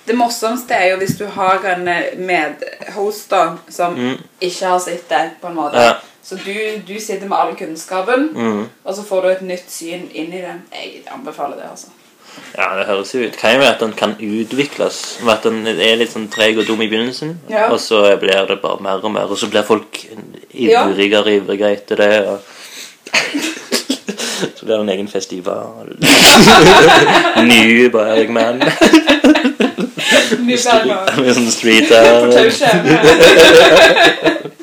B: Det morsomste er jo hvis du har en eh, medhost som
A: Mm.
B: ikke har sett det. på en måte.
A: Ja.
B: Så du, du sitter med all kunnskapen,
A: Mm.
B: og så får du et nytt syn inn i det. Jeg anbefaler det, altså.
A: ja, det høres jo ut. Hva være at den kan utvikles. Med At den er litt sånn treg og dum i begynnelsen,
B: Ja.
A: og så blir det bare mer og mer. Og så blir folk ivrigere og ivrigere etter det. Og så blir det en egen festival. Ny Bergman.
B: Bergman.
A: Med sånn street
B: tauskjeen.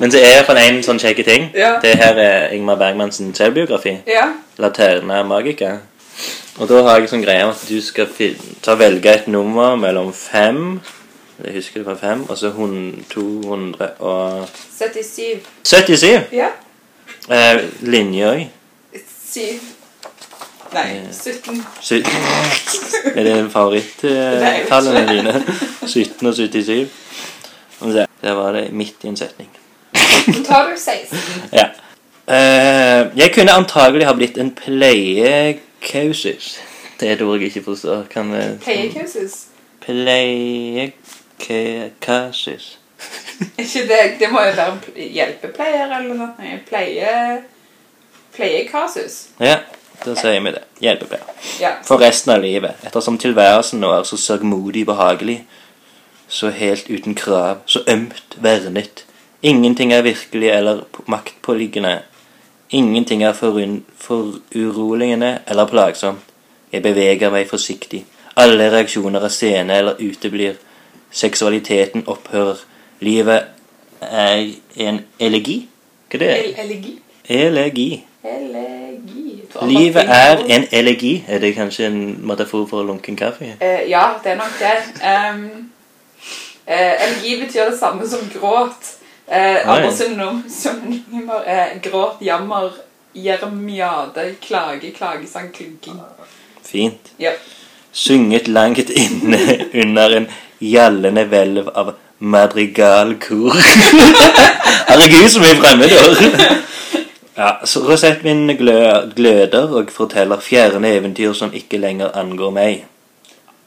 A: Men det er iallfall én en sånn kjekke ting.
B: Ja.
A: Det her er Ingmar Bergmans selvbiografi.
B: Ja.
A: Laterna Magica. Og da har jeg sånn greie om at du skal ta velge et nummer mellom fem Jeg husker det var fem, og så hun- 277.
B: 77. Ja.
A: Eh, Linjøy.
B: 7. Nei, 17.
A: 17. Er det favorittallene dine? 17 og 77. Skal. Der var det midt i en setning.
B: Så tar du 16.
A: Ja. Eh, jeg kunne antagelig ha blitt en pleiekausus. Det er et ord jeg ikke forstår. Kan jeg
B: Pleiekausus.
A: Pleiekausus.
B: Ikke det, det må jo være en hjelpepleier eller noe. Pleie... Pleiekasus.
A: Ja, da sier vi det. Hjelpepleier.
B: Ja.
A: For resten av livet. Ettersom tilværelsen nå er så sørgmodig behagelig. Så helt uten krav. Så ømt vernet. Ingenting er virkelig eller maktpåliggende. Ingenting er foruroligende for eller plagsomt. Jeg beveger meg forsiktig. Alle reaksjoner er sene eller uteblir. seksualiteten opphører. Livet er en elegi. Hva er det?
B: El elegi.
A: Elegi.
B: Elegi.
A: Livet er en elegi. Er det kanskje en metafor for lunken kaffe?
B: Eh, ja, det er nok det. Um, eh, elegi betyr det samme som gråt. Eh, andre synonymer er gråt, jammer, jermiade, klage, klagesang, klynking.
A: Fint.
B: Ja.
A: Synget langt inne under en gjallende hvelv av madrigalkor. Herregud, så mye fremmedord! Ja, så gløder og forteller fjerne eventyr som ikke lenger angår meg.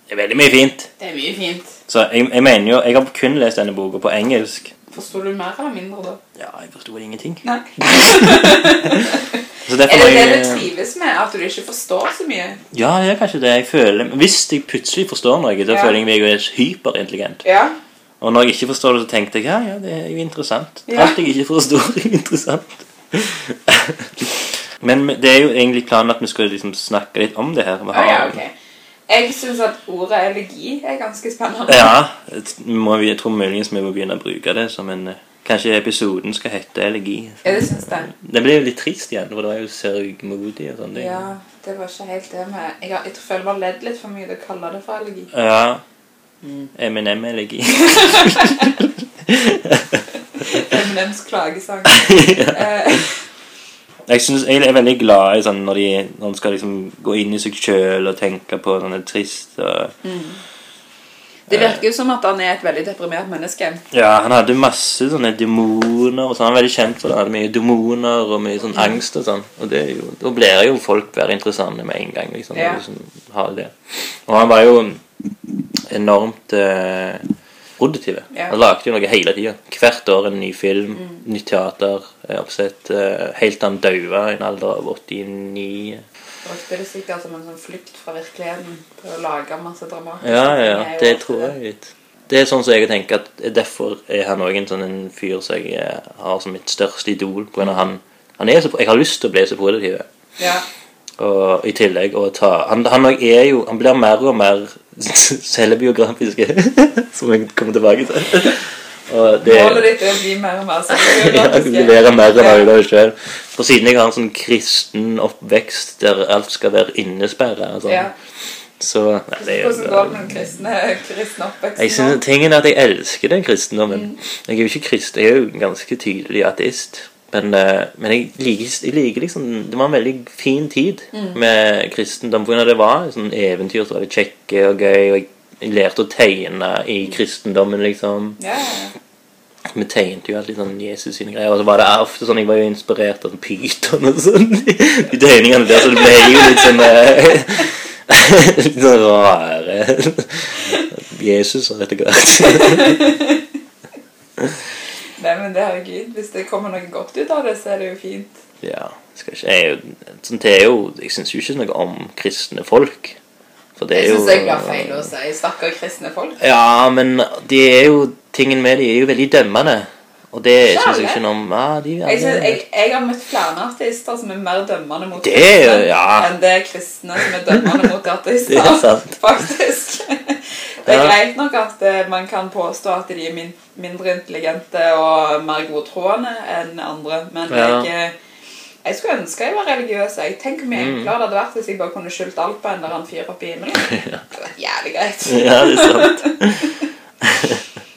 A: Det er veldig mye fint.
B: Det er mye fint.
A: Så jeg, jeg mener jo, jeg har kun lest denne boka på engelsk.
B: Forstår du mer eller mindre da?
A: Ja, jeg forsto ingenting.
B: Nei.
A: Så
B: Er det det
A: jeg,
B: du trives med? At du ikke forstår så mye?
A: Ja, det er kanskje det jeg føler. Hvis jeg plutselig forstår noe, da
B: Ja.
A: føler jeg meg jo hyperintelligent.
B: Ja.
A: Og når jeg ikke forstår det, så tenkte jeg ja, ja, det er jo interessant.
B: Ja.
A: Alt jeg ikke forstår, er interessant. Men det er jo egentlig planen at vi skal liksom snakke litt om det her. Vi har-
B: ja, ok. Jeg syns at ordet elegi er ganske spennende.
A: Ja, må vi, jeg tror muligens vi må begynne å bruke det som en eh, Kanskje episoden skal hete elegi.
B: Ja, det syns jeg.
A: Det ble jo litt trist igjen, for det var jo sørgmodig og sånne ting.
B: Ja, det var ikke helt det med Jeg, jeg tror jeg var ledd litt for mye til å kalle det for elegi.
A: Ja. M&M-elegi.
B: Eminems klagesang. Eh,
A: Jeg, synes, jeg er veldig glad i sånn når de når de skal liksom gå inn i seg sjøl og tenke på sånne trist og
B: det virker jo som at han er et veldig deprimert menneske.
A: Ja, han hadde masse sånne demoner og sånn. Han er veldig kjent for det. Han hadde mye demoner og mye sånn angst og sånn. Og det er jo, da blir jo folk bare interessante med en gang, liksom.
B: Ja.
A: når Liksom, har det. Og han var jo enormt eh, produktiv.
B: Ja.
A: Han lagde jo noe hele tida. Hvert år en ny film, nytt teater. Oppsett eh, helt til han daua i en alder av 89.
B: Brukte det sikkert som en sånn flukt fra virkeligheten på å lage masse dramatisk.
A: Ja, ja,
B: ting
A: Det tror jeg litt. Det er sånn som jeg tenker at Derfor er han òg en sånn en fyr som jeg eh, har som mitt største idol. På grunn av han, han er så, Jeg har lyst til å bli så produktiv.
B: Ja.
A: Og i tillegg å ta Han, han er jo Han blir mer og mer selvbiografisk, som jeg kommer tilbake til. Og det
B: Målet ditt er å bli mer og mer
A: ja,
B: selvbiografisk.
A: Levere mer og
B: Ja.
A: gjør. For siden jeg har en sånn kristen oppvekst der alt skal være innesperra, altså.
B: Ja.
A: så nei, det
B: Hvordan går det med den kristne, kristne oppveksten?
A: Jeg synes, tingen er at jeg elsker den kristendommen.
B: Mm.
A: Jeg er jo ikke kristen, jeg er jo ganske tydelig ateist. Men, eh, men jeg, liker, jeg liker liksom Det var en veldig fin tid
B: Mm.
A: med kristendom. For det var sånn eventyr så var det kjekke og gøy. Og jeg, jeg lærte å tegne i kristendommen, liksom.
B: Ja.
A: Vi tegnte jo alltid sånn Jesus sine greier. Og så var det ofte sånn Jeg var jo inspirert av sånn Pyton og sånn. De tegningene der, så det ble jo litt sånn eh, Litt sånn rare Jesus og etter hvert.
B: Men det er herregud. Hvis det kommer noe godt ut av det, så er det jo fint.
A: Ja, skal ikke Jeg, sånn, det er jo Jeg syns jo ikke noe om kristne folk. For det er
B: Jeg syns jeg blir feil å si. Stakkar kristne folk.
A: Ja, men de er jo Tingen med de er jo veldig dømmende. Og det syns jeg ikke noe om. Ja, de er
B: Jeg, synes, jeg, jeg har møtt flere ateister som er mer dømmende mot
A: Det,
B: kristne
A: ja.
B: enn det er kristne som er dømmende mot ateister.
A: Det er sant.
B: Faktisk. Det er
A: Ja.
B: greit nok at eh, man kan påstå at de er min, mindre intelligente og mer godtroende enn andre, men
A: Ja.
B: jeg, eh, jeg skulle ønske jeg var religiøs. Jeg tenker hvor mye
A: Mm.
B: enklere det hadde vært hvis jeg bare kunne skyldt alt på en eller annen fyr oppe i himmelen. Det hadde vært jævlig greit.
A: Ja, det er sant.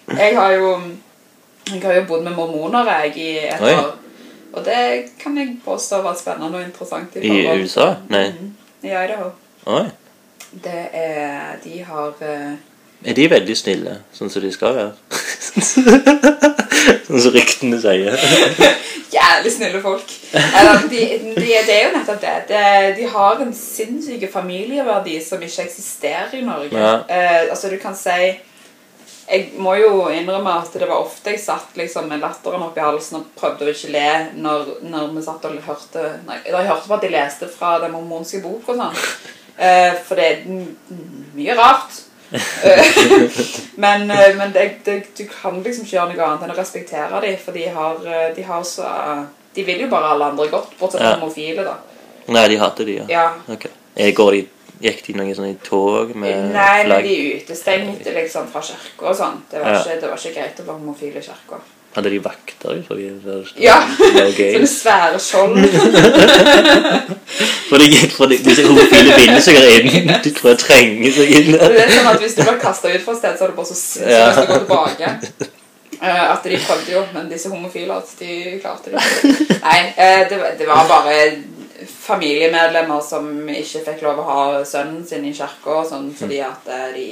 B: Jeg har jo Jeg har jo bodd med mormoner jeg i et
A: Oi.
B: år. Og det kan jeg påstå var spennende og interessant.
A: I
B: I
A: USA? Nei.
B: Mhm. I Idaho.
A: Oi.
B: Det er De har eh,
A: Er de veldig snille, sånn som de skal være? sånn som ryktene sier.
B: jævlig snille folk. Eller, de, de, det er jo nettopp det. De, De har en sinnssyk familieverdi som ikke eksisterer i Norge.
A: Ja.
B: Eh, altså, du kan si Jeg må jo innrømme at det var ofte jeg satt liksom med latteren oppi halsen og prøvde å ikke le når, når vi satt og hørte Nei, da jeg hørte på at de leste fra den mormonske boka og sånn. Eh, for det er mye rart. Eh, men eh, men det, det, du kan liksom ikke gjøre noe annet enn å respektere dem, for de har, eh, de har så De vil jo bare alle andre godt, bortsett fra
A: Ja.
B: homofile, da.
A: Nei, de hater de, ja.
B: Ja.
A: Okay. Jeg går de Gikk de noe sånn i tog med
B: Nei, men
A: flagg?
B: de utestengte liksom fra kirka og sånn. Det, var
A: Ja.
B: det var ikke greit å være homofil i kirka.
A: Hadde de vakter i forrige det-
B: Ja. Sånne svære skjold.
A: For de, for de, disse homofile binder seg inn. De tror jeg trenger seg inn.
B: Det er sånn at Hvis du blir kasta ut fra et sted, så er det bare så sinnssykt å gå tilbake. Uh, at de prøvde jo, men disse homofile at de klarte det ikke. Nei, uh, det, var- det var bare familiemedlemmer som ikke fikk lov å ha sønnen sin i kirka sånn fordi at eh, de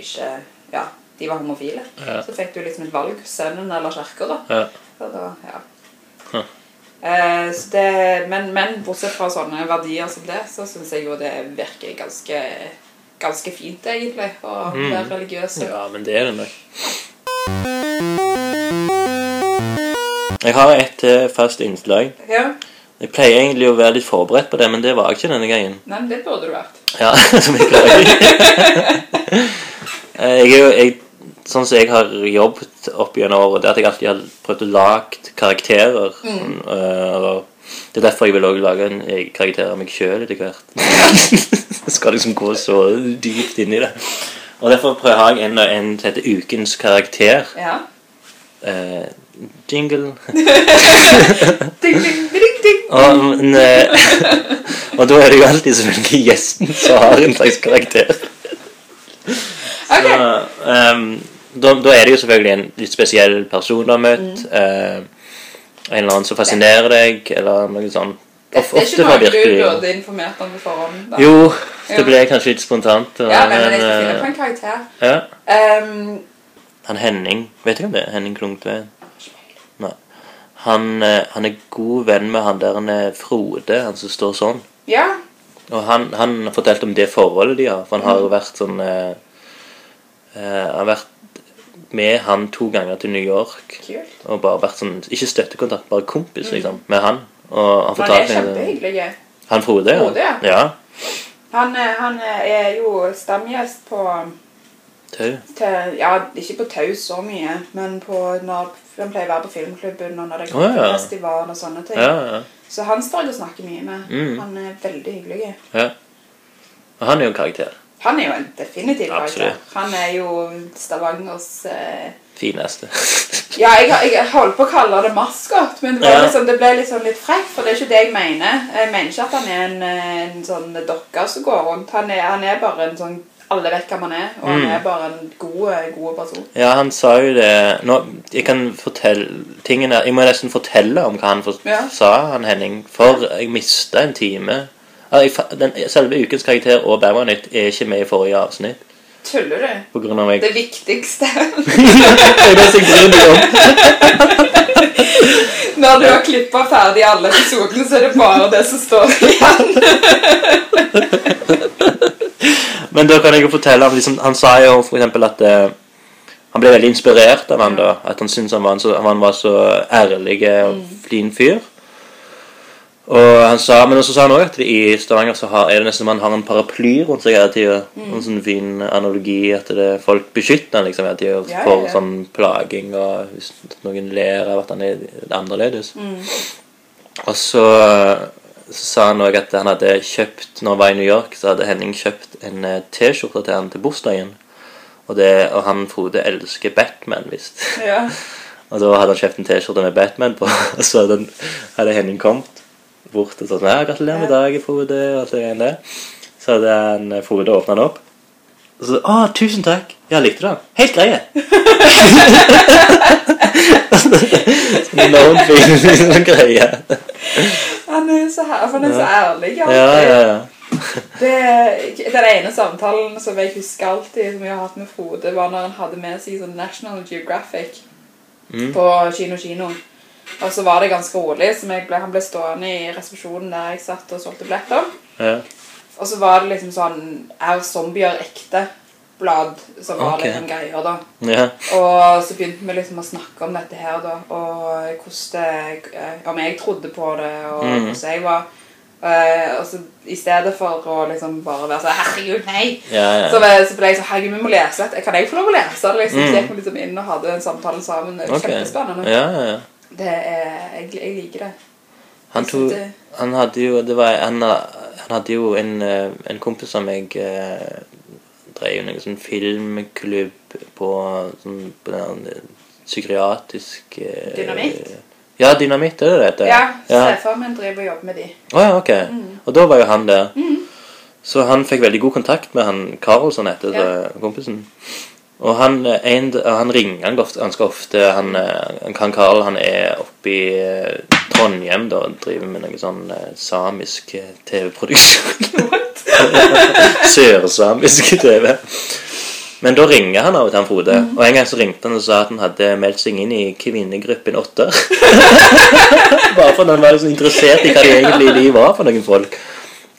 B: ikke Ja, de var homofile.
A: Ja.
B: Så fikk du liksom et valg. Sønnen eller kirka, da.
A: Ja.
B: Så da, ja.
A: Huh.
B: Eh, så det, men, men bortsett fra sånne verdier som det, så syns jeg jo det virker ganske Ganske fint, egentlig, å
A: Mm.
B: være religiøs.
A: ja, men det er det nok. Jeg har et eh, fast innslag.
B: Ja.
A: Jeg pleier egentlig å være litt forberedt på det, men det var jeg ikke denne gangen.
B: Nei, men det burde du vært.
A: Ja, som jeg pleier. Eh, jeg jeg, sånn som jeg har jobbet opp gjennom året, det er at jeg alltid har prøvd å lage karakterer. Eh, eller, det er derfor jeg vil også lage en egen karakter av meg sjøl etter hvert. jeg skal liksom gå så dypt inn i det. Og derfor prøver jeg en, en som heter Ukens karakter.
B: Ja.
A: Uh, jingle.
B: Ding, ding, ding, ding.
A: Og, men, eh, og da er det jo alltid selvfølgelig gjesten som har en slags karakter.
B: Ok.
A: Så, um, da, da er det jo selvfølgelig en litt spesiell person du har møtt.
B: Mm.
A: Uh, en eller annen som fascinerer deg, eller noe sånt.
B: Det er ikke noe
A: virkelig, du
B: burde informert om på forhånd. da.
A: Jo, det ble kanskje litt spontant. og-
B: Ja, men, men jeg skal
A: eh,
B: finne på en karakter.
A: ja.
B: Um,
A: Han Henning, vet du hvem det? er? Henning Klungtveen? Nei. Han, eh, han er god venn med han der han er Frode, han som står sånn.
B: ja.
A: Og han, han har fortalt om det forholdet de har. For han har jo vært sånn eh, eh, Har vært med han to ganger til New York.
B: Kult.
A: Og bare vært sånn Ikke støttekontakt, bare kompis, liksom. Med han. Og han
B: Han er
A: fortalte
B: kjempehyggelig.
A: Han Frode, ja.
B: Frode, ja. Han, er- han er jo stamgjest på
A: Tau.
B: til, Ja, ikke på Tau så mye, men på når han pleier å være på filmklubben og når det
A: Å, ja.
B: er festival og sånne ting.
A: Ja, ja.
B: Så han står jeg og snakker mye med.
A: Mm.
B: Han er veldig hyggelig.
A: ja. Og han er jo en karakter.
B: Han er jo en definitiv karakter. Han er jo Stavangers eh...
A: Fineste.
B: Ja, jeg, jeg holdt på å kalle det maskot, men det,
A: Ja.
B: liksom, det ble liksom litt frekt, for det er ikke det jeg mener. Jeg mener ikke at han er en, eh, en sånn dokke som går rundt. Han er, han er bare en sånn Alle vet hvem han er, og han
A: Mm.
B: er bare en god, god person.
A: Ja, han sa jo det Nå, Jeg kan fortelle tingene Jeg må nesten fortelle om hva han for,
B: Ja.
A: sa, han Henning. For jeg mista en time. Den, selve ukens karakter og Bærmanytt er ikke med i forrige avsnitt.
B: Tuller du?
A: På grunn av meg.
B: Det viktigste
A: Det er det jeg bryr meg om.
B: Når du har klippa ferdig alle episodene, så er det bare det som står igjen.
A: Men da kan jeg jo fortelle ham liksom, Han sa jo eksempel at uh, han ble veldig inspirert av han da. At han syntes han var, en så, han var så ærlig og fin fyr. Og han sa, Men så sa han òg at i Stavanger så har, er det nesten som han har en paraply rundt seg hele tida. En sånn fin analogi at det, folk beskytter han liksom hele tida
B: Ja,
A: for
B: ja,
A: sånn plaging og hvis noen ler av at han er annerledes. Og så, så sa han òg at han hadde kjøpt Når han var i New York, så hadde Henning kjøpt en eh, T-skjorte til han til bursdagen. Og, det, og han Frode elsker Batman, visst.
B: Ja.
A: Og da hadde han kjøpt en T-skjorte med Batman på, og så hadde, hadde Henning kommet bort og sånn ja, 'Gratulerer med dagen, Frode', det. Så hadde han, eh, Frode åpna den opp. Og så 'Å, tusen takk. Ja, likte den?' 'Helt greie'. sånn enormt fin sånn greie.
B: Han er så, her, han er så ærlig.
A: Ja, ja, ja.
B: Det, den ene samtalen som jeg husker alltid som jeg har hatt med Frode, var når han hadde med seg sånn National Geographic
A: Mm.
B: på Kino Kino. Og så var det ganske rolig, så ble, han ble stående i resepsjonen der jeg satt og solgte billetter.
A: ja.
B: Og så var det liksom sånn Er zombier ekte? blad som var
A: okay.
B: liksom greier, da.
A: ja.
B: Og så begynte vi liksom å snakke om dette her, da. Og hvordan det eh, Om jeg trodde på det, og
A: Mm.
B: hvordan jeg var. Uh, og så I stedet for å liksom bare være sånn 'Herregud, nei!'
A: Ja, ja.
B: Så, så ble jeg sånn 'Herregud, vi må lese dette. Kan jeg få lov å lese det?' Liksom,
A: Mm.
B: Så gikk vi liksom inn og hadde en samtale sammen. Det var
A: okay.
B: Kjempespennende.
A: Ja, ja, ja.
B: Det er, jeg, jeg liker det.
A: Han, tog,
B: det-
A: han hadde jo Det var en av han hadde jo en, eh, en kompis av meg eh, drev jo noen sånn filmklubb på sånn på den eh, psykiatrisk eh,
B: Dynamitt?
A: Ja, Dynamitt, er det det heter?
B: Ja,
A: ja.
B: stefaren min driver og jobber med de.
A: Å ja, ok. Og da var jo han der. Så han fikk veldig god kontakt med han Karlsson, heter
B: Ja.
A: så kompisen. Og han, eh, en, han ringer han ganske ofte. Han, eh, han Karl han er oppe i eh, Trondheim da, og driver med noe sånn eh, samisk eh, TV-produksjon. Sørsamisk TV. Men da ringer han av og til han Frode. Og en gang så ringte han og sa at han hadde meldt seg inn i kvinnegruppen Åtter. Bare fordi han var så interessert i hva de egentlig de var for noen folk.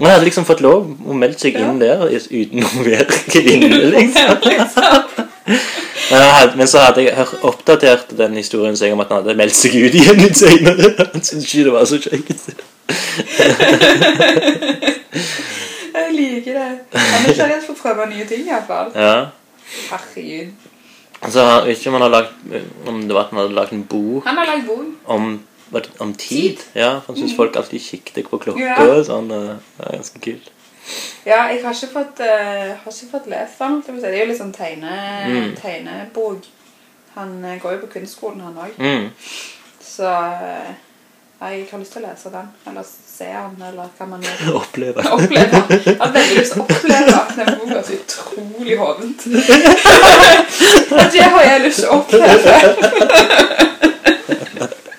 A: Han hadde liksom fått lov å melde seg inn der uten å være kvinne, liksom. Men, så hadde jeg oppdatert den historien seg om at han hadde meldt seg ut igjen litt senere. Han syntes ikke det var så kjekt.
B: Jeg liker det. Han er ikke redd for å prøve nye ting, iallfall.
A: Ja.
B: Herregud.
A: Så vet ikke han har lagt Om det var at han hadde lagt en bok
B: Han har lagd bok.
A: om, om tid.
B: Tid.
A: Ja, for han syns folk alltid kikket på klokka.
B: Ja.
A: Sånn, det er ganske kult.
B: Ja, jeg har ikke fått, uh, har ikke fått lest den. Det er jo litt sånn tegne,
A: Mm.
B: tegnebok. Han uh, går jo på kunstskolen, han òg.
A: Mm.
B: Så uh, jeg har lyst til å lese den. Eller se den, eller hva man gjør.
A: Oppleve.
B: Oppleve. Jeg har veldig lyst til å oppleve den boka så utrolig hovent. Det har jeg lyst til å oppleve.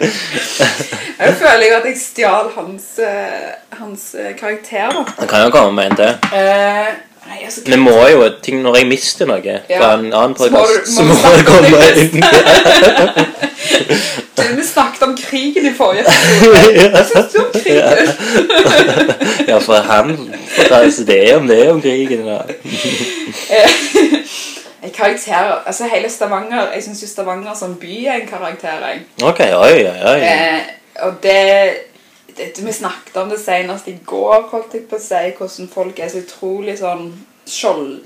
B: Jeg føler jo at jeg stjal hans, eh, hans eh, karakter, da.
A: Det kan jo komme med en til.
B: Uh, nei, altså,
A: Vi må jo ting når jeg mister noe fra en annen
B: podkast,
A: så må det komme inn.
B: du, vi snakket om krigen i forrige episode. Hva syns du om krigen?
A: Ja, for han fortalte det om det om krigen. Da.
B: En karakter, altså Hele Stavanger Jeg syns jo Stavanger som by er en karakter. jeg.
A: Ok, oi, oi, oi.
B: Eh, og det, det Vi snakket om det senest i går, holdt jeg på å si, hvordan folk er så utrolig sånn skjold...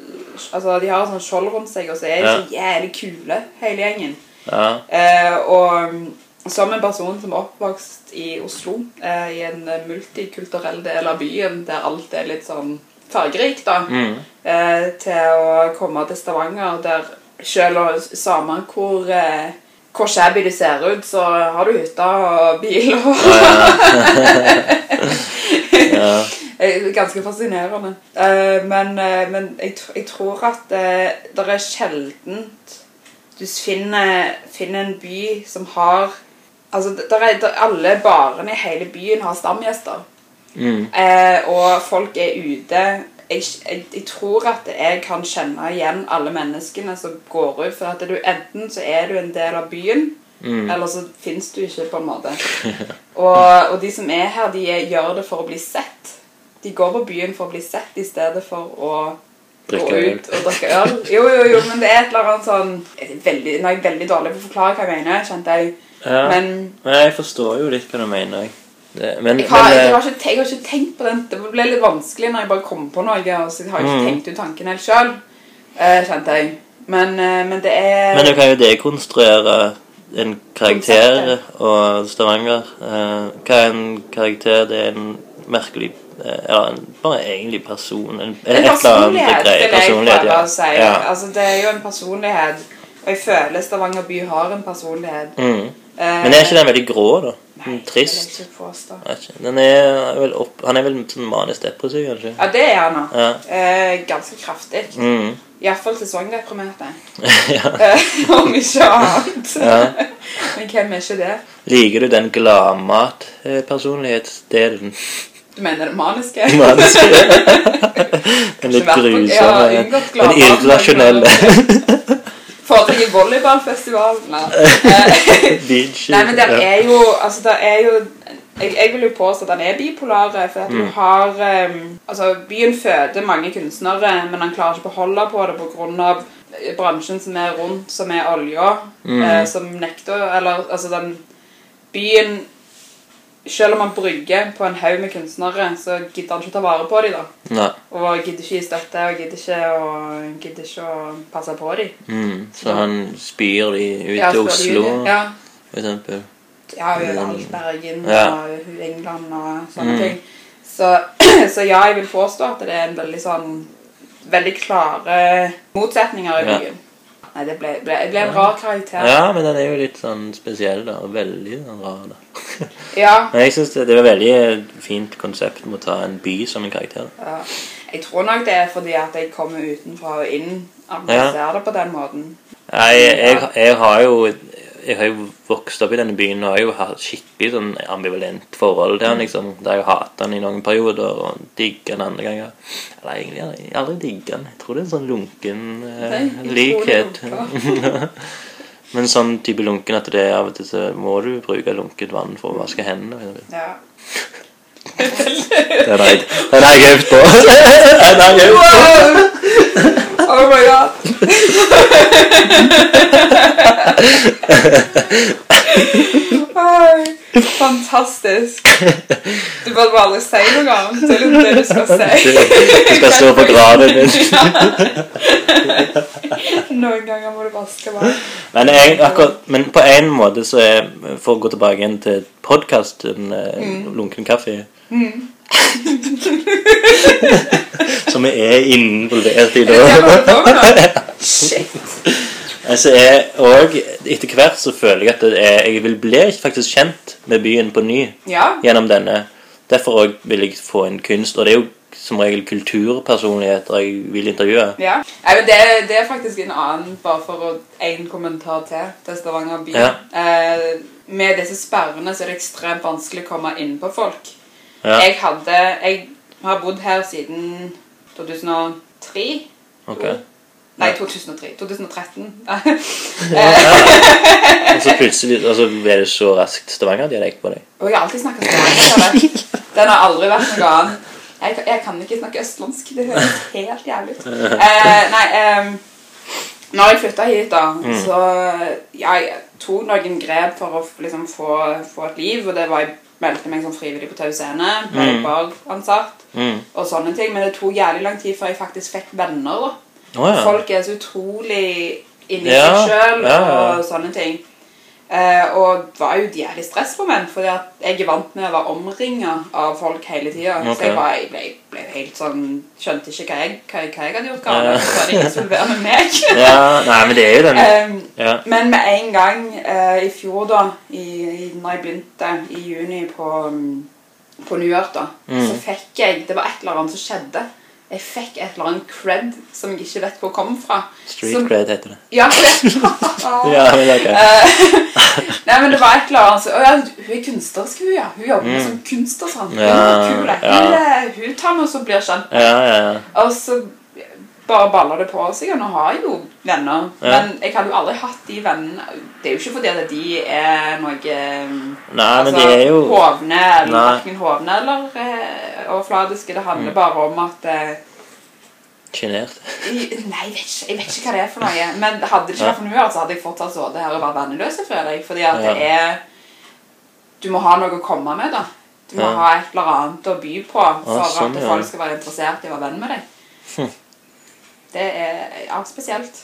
B: Altså, De har sånn skjold rundt seg, og så er de
A: Ja.
B: så jævlig kule, hele gjengen.
A: Ja.
B: Eh, og som en person som er oppvokst i Oslo, eh, i en multikulturell del av byen der alt er litt sånn fargerikt, da,
A: Mm.
B: eh, til å komme til Stavanger, der selv samme hvor eh, hvor shabby du ser ut, så har du hytte og bil og
A: ja.
B: Eh, Ganske fascinerende. Eh, men eh, men jeg, jeg tror at det er sjeldent du finner, finner en by som har Altså, der er, der, alle barene i hele byen har stamgjester.
A: Mm.
B: Eh, og folk er ute jeg, jeg, jeg tror at jeg kan kjenne igjen alle menneskene som går ut. For at du, enten så er du en del av byen,
A: Mm.
B: eller så fins du ikke, på en måte. Og, og de som er her, de gjør det for å bli sett. De går på byen for å bli sett i stedet for å
A: Drikke
B: gå ut og drikke øl. Jo, jo, jo, men det er et eller annet sånn er veldig, Nå er jeg veldig dårlig på å forklare hva jeg mener, kjente jeg.
A: ja.
B: Men
A: Men jeg forstår jo litt hva du mener. jeg. Det, men,
B: jeg har,
A: men,
B: jeg,
A: eh,
B: har ikke, jeg har ikke tenkt på den. Det ble litt vanskelig når jeg bare kom på noe. Og så har ikke
A: Mm.
B: tenkt ut tanken helt sjøl, kjente jeg. Men, eh, men det er
A: men du kan jo dekonstruere en karakter og Stavanger. Eh, hva er en karakter? Det er en merkelig eh, en, bare egentlig person. En,
B: En personlighet, vil jeg prøve
A: ja.
B: å si.
A: ja.
B: Altså, det er jo en personlighet. Og jeg føler Stavanger by har en personlighet.
A: Mm.
B: Eh,
A: Men er ikke den veldig grå, da?
B: Nei,
A: Mm, Trist? Den er vel opp, han er vel sånn manisk depressiv, kanskje?
B: Ja, det er han.
A: Ja.
B: Eh, ganske kraftig.
A: Mm.
B: Iallfall sesongdeprimerte.
A: ja.
B: Eh, Om ikke annet.
A: ja.
B: Men hvem er ikke det?
A: Liker du den gladmat-personlighetsdelen?
B: Du mener det maniske?
A: Maniske. Den litt grusomme.
B: Ja,
A: Den
B: gladmat,
A: irrasjonelle.
B: Foretrekker volleyballfestivalen. Nei. Eh, Nei, men der er jo Altså, der er jo jeg, jeg vil jo påstå at han er bipolare, for at du
A: Mm.
B: har um, Altså, byen føder mange kunstnere, men han klarer ikke å beholde på det pga. bransjen som er rundt, som er olja,
A: Mm.
B: eh, som nekter Eller altså, den byen Selv om han brygger på en haug med kunstnere, så gidder han ikke å ta vare på dem, da.
A: Nei.
B: Og gidder ikke gi støtte, og gidder ikke å, gidder ikke å passe på dem.
A: Mm. Så han spyr de ut
B: Ja,
A: til Oslo,
B: ut, Ja.
A: for eksempel.
B: Ja, overalt. Bergen
A: Ja.
B: og England og sånne
A: Mm.
B: ting. Så, så ja, jeg vil påstå at det er en veldig sånn Veldig klare motsetninger i
A: Ja.
B: Nei, det ble, ble, det ble en rar karakter.
A: Ja, men den er jo litt sånn spesiell, da. Og veldig sånn rar, da.
B: Ja.
A: Men jeg syns det, det var veldig fint konsept med å ta en by som en karakter.
B: ja. Jeg tror nok det er fordi at jeg kommer utenfra og inn at jeg
A: Ja.
B: ser det på den måten.
A: Nei, jeg, jeg har jo jeg har jo vokst opp i denne byen og har jo hatt skikkelig sånn ambivalent forhold til han liksom, Der jeg hatet han i noen perioder og digga han andre ganger. Eller egentlig har jeg aldri digga han. Jeg tror det er en sånn lunken eh, likhet. Men sånn type lunken at det er av og til så må du bruke lunket vann for å vaske hendene.
B: Ja.
A: Har den har jeg øvd på. Den har jeg øvd på.
B: Oh my god. Oi, fantastisk. Du burde bare si noe annet. Det er det du skal si.
A: Du skal stå på graven din.
B: Noen ganger må du vaske vann.
A: Men, jeg, akkurat, men på en måte så er For å gå tilbake igjen til podkasten mm. Lunken kaffe Som vi er involvert i
B: Det jeg. Shit.
A: altså jeg, og etter hvert så føler jeg at er, jeg vil bli faktisk kjent med byen på ny
B: Ja.
A: gjennom denne. Derfor òg vil jeg få en kunst. Og det er jo som regel kulturpersonligheter jeg vil intervjue.
B: Ja. ja men det, det er faktisk en annen, bare for å en kommentar til til Stavanger by.
A: Ja.
B: Eh, med disse sperrene så er det ekstremt vanskelig å komme inn på folk.
A: Ja.
B: Jeg hadde Jeg har bodd her siden 2003.
A: Ok.
B: Nei, 2003. 2013.
A: Og så plutselig altså, så ble det så raskt Stavanger-dialekt på deg.
B: Og jeg har alltid snakket stavanger. Den har aldri vært noe annet. Jeg, jeg kan ikke snakke østlandsk. Det høres helt jævlig ut. Eh, nei, eh, når jeg flytta hit, da, så ja, jeg tok noen grep for å liksom, få, få et liv. Og det var jeg meldte meg som frivillig på Tau Scene. Ble
A: Mm. Mm.
B: og sånne ting. Men det tok jævlig lang tid før jeg faktisk fikk venner.
A: Oh, ja.
B: Folk er så utrolig inni
A: Ja,
B: seg sjøl og sånne ting. Eh, og det var jo et jævlig stressmoment, fordi at jeg er vant med å være omringa av folk hele tida.
A: Okay.
B: Så jeg, var, jeg ble, ble helt sånn Skjønte ikke hva jeg, hva, hva jeg hadde gjort galt. Så var det ingen som ville være med meg.
A: ja. Nei, men det er jo den
B: Eh,
A: Ja.
B: men med en gang eh, i fjor, da, i, i, når jeg begynte i juni på, mm, på New York, da,
A: Mm.
B: så fikk jeg Det var et eller annet som skjedde. Jeg fikk et eller annet cred som jeg ikke vet hvor kom fra.
A: Street
B: Som-
A: cred heter det.
B: Ja,
A: Ja, men ok.
B: Eh, Nei, men det var et eller annet så, ja, hun er kunstnerisk, hun, ja. Hun jobber som kunstner, sant. Hun
A: Mm. Ja,
B: er kul.
A: ja.
B: Hun, eh, tar noe og blir kjent.
A: Ja, ja, ja.
B: Og så bare baller det på seg, og nå har jeg jo venner.
A: Ja.
B: Men jeg hadde jo aldri hatt de vennene Det er jo ikke fordi at de er noe eh,
A: Nei, men
B: altså,
A: det er jo
B: hovne, eller verken hovne eller overfladiske. Det handler
A: Mm.
B: bare om at
A: Sjenert.
B: Nei, jeg vet, ikke, jeg vet ikke hva det er for noe. Men hadde det ikke vært for noe, så hadde jeg fortsatt sittet her og vært venneløs. føler jeg. Fordi at det er Du må ha noe å komme med, da. Du må ha et eller annet å by på for
A: sånn,
B: at folk skal være interessert i å være venn med deg.
A: Hm.
B: Det er ja, spesielt.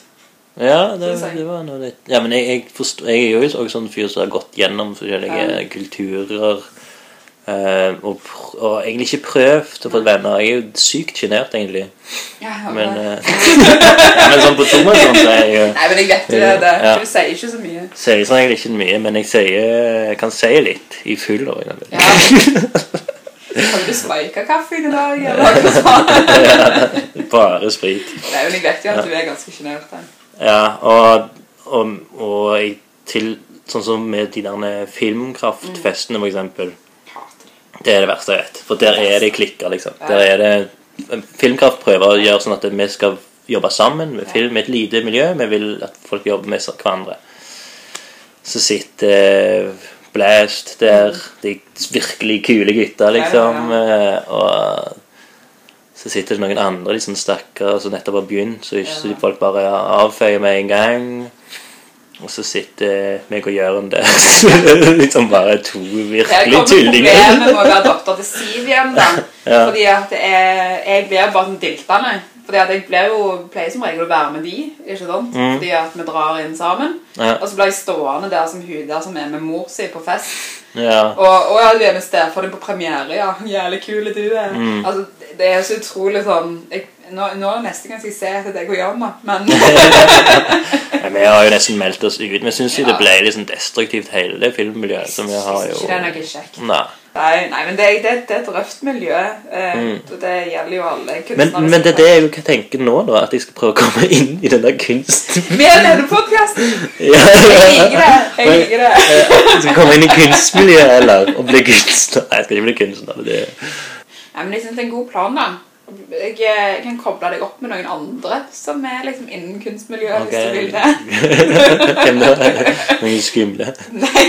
A: Ja, det, det var noe litt Ja, men jeg, jeg, forstår, jeg er jo også sånn fyr som har gått gjennom forskjellige
B: Ja.
A: kulturer. Eh, og, og egentlig ikke prøvd å få venner. Jeg er jo sykt sjenert, egentlig.
B: Ja,
A: Men,
B: men,
A: eh, men sånn på tomannshånd så er jeg jo
B: Nei, men jeg vet jo det. det.
A: Ja.
B: Du sier ikke så mye.
A: Sier sånn egentlig ikke mye, men jeg, sier, jeg kan si litt i full år.
B: Ja. Har du spika kaffen i dag, sånt?
A: Bare sprit.
B: Nei, men jeg vet jo at du er ganske sjenert.
A: Ja, og, og, og jeg til Sånn som med de der filmkraftfestene, for eksempel.
B: Det.
A: Er det verste jeg vet. For der er det klikker, liksom. Der er det Filmkraft prøver å gjøre sånn at vi skal jobbe sammen med film i et lite miljø. Vi vil at folk jobber med hverandre. Så sitter Blast der, de virkelig kule gutta, liksom. eh, Og så sitter det noen andre liksom stakkare som nettopp har begynt, så ikke så folk bare avfeier med en gang. Og så sitter meg og Jørn der. liksom bare to virkelig tullinger.
B: Det kommer problemet med å være datter til Siv igjen, da.
A: Ja.
B: Fordi at jeg, jeg blir bare sånn diltende. Fordi at jeg blir jo, pleier som regel å være med de, ikke sant?
A: Mm.
B: Fordi at vi drar inn sammen.
A: Ja.
B: Og så blir jeg stående der som hun der som er med mor si på fest.
A: ja.
B: Og, og ja, du er med stefaren din på premiere, ja. Jævlig kul er du er.
A: Mm.
B: Altså, det er så utrolig sånn jeg, nå, nå neste gang skal jeg se etter deg og Jan. Men
A: Ja, Vi har jo nesten meldt oss ut. Vi syns jo det ble litt sånn destruktivt, hele det filmmiljøet. som vi har jo...
B: ikke det er noe kjekt.
A: Nei.
B: Nei, nei, men det, er- det, det er et røft miljø. Eh,
A: Mm.
B: og Det gjelder jo alle
A: Men,
B: kunstnere.
A: men det er det jeg jo tenker nå, da. At jeg skal prøve å komme inn i den der kunsten.
B: Vi er denne podkasten!
A: Ja.
B: Jeg liker det. Jeg liker det.
A: Jeg skal komme inn i kunstmiljøet, eller og bli kunstner. Nei, jeg skal ikke bli kunstner. Det,
B: Nei, men jeg synes det er en god plan, da. Jeg, kan koble deg opp med noen andre som er liksom innen kunstmiljøet, hvis du vil det.
A: Hvem da? Noen skumle?
B: Nei.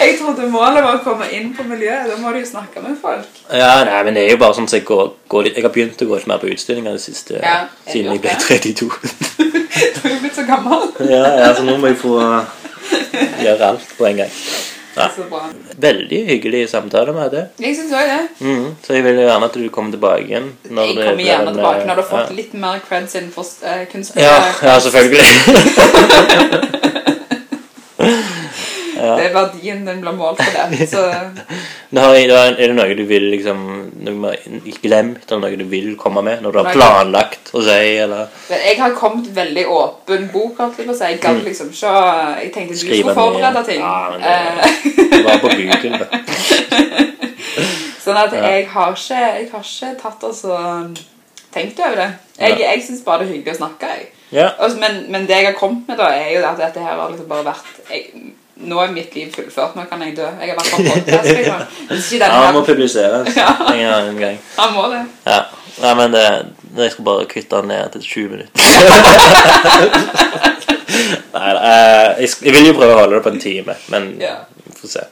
B: jeg trodde målet var å komme inn på miljøet. Da må du jo snakke med folk.
A: Ja, nei, men det er jo bare sånn at jeg går, går Jeg har begynt å gå litt mer på utstillinger det siste
B: Ja, jeg
A: siden jeg ble 32.
B: Du er jo blitt så gammel.
A: ja, ja, så nå må jeg få gjøre alt på en gang. Ja.
B: Så bra.
A: Veldig hyggelig samtale vi hadde.
B: Jeg synes også det.
A: Mhm, Så jeg vil gjerne at du kommer tilbake igjen. når
B: Jeg kommer gjerne tilbake når du har
A: ja.
B: fått litt mer creds innenfor uh,
A: Ja,
B: kunstmiljøet.
A: ja, selvfølgelig.
B: Det er verdien den blir målt på det. Så
A: Er det noe du vil liksom Noe glemt, eller noe du vil komme med? Når du har planlagt å si, eller
B: Men jeg har kommet veldig åpen bok. holdt Jeg si. Jeg gadd liksom ikke Jeg tenkte du
A: Mm.
B: Skulle forberede ting.
A: Ja, men det- Bare på da.
B: Sånn at
A: Ja.
B: jeg har ikke, jeg har ikke tatt og så tenkt over det. Jeg,
A: Ja.
B: jeg syns bare det er hyggelig å snakke. jeg.
A: Ja.
B: Men, men det jeg har kommet med, da, er jo at dette her har liksom bare vært jeg, Nå er mitt liv fullført. Nå kan jeg dø. Jeg har vært på podkast. liksom. Ikke denne
A: han må publiseres
B: Ja.
A: en gang- en gang.
B: Han må det.
A: Ja. Nei, men det, jeg skal bare kutte den ned til 20 minutter. Nei, eh, jeg, jeg vil jo prøve å holde det på en time, men
B: Ja.
A: vi får se.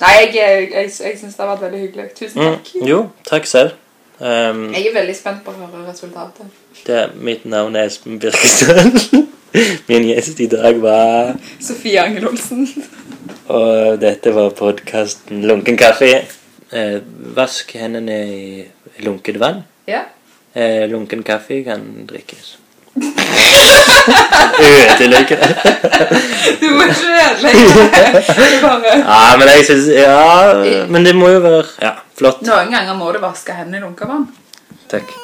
B: Nei, jeg, jeg, jeg, syns det har vært veldig hyggelig. Tusen
A: Mm,
B: takk.
A: jo, takk selv. Um,
B: Jeg er veldig spent på å høre resultatet.
A: det, mitt navn er Espen Birkestad. Min gjest i dag var
B: Sofie Angel Olsen.
A: Og dette var podkasten Lunken kaffe. Eh, vask hendene i lunket vann.
B: Ja.
A: Eh, lunken kaffe kan drikkes. Ødelegge det.
B: Du må ikke ødelegge det.
A: Ja, men jeg synes Ja, men det må jo være Ja, flott.
B: Noen ganger må du vaske hendene i lunka vann.
A: Takk.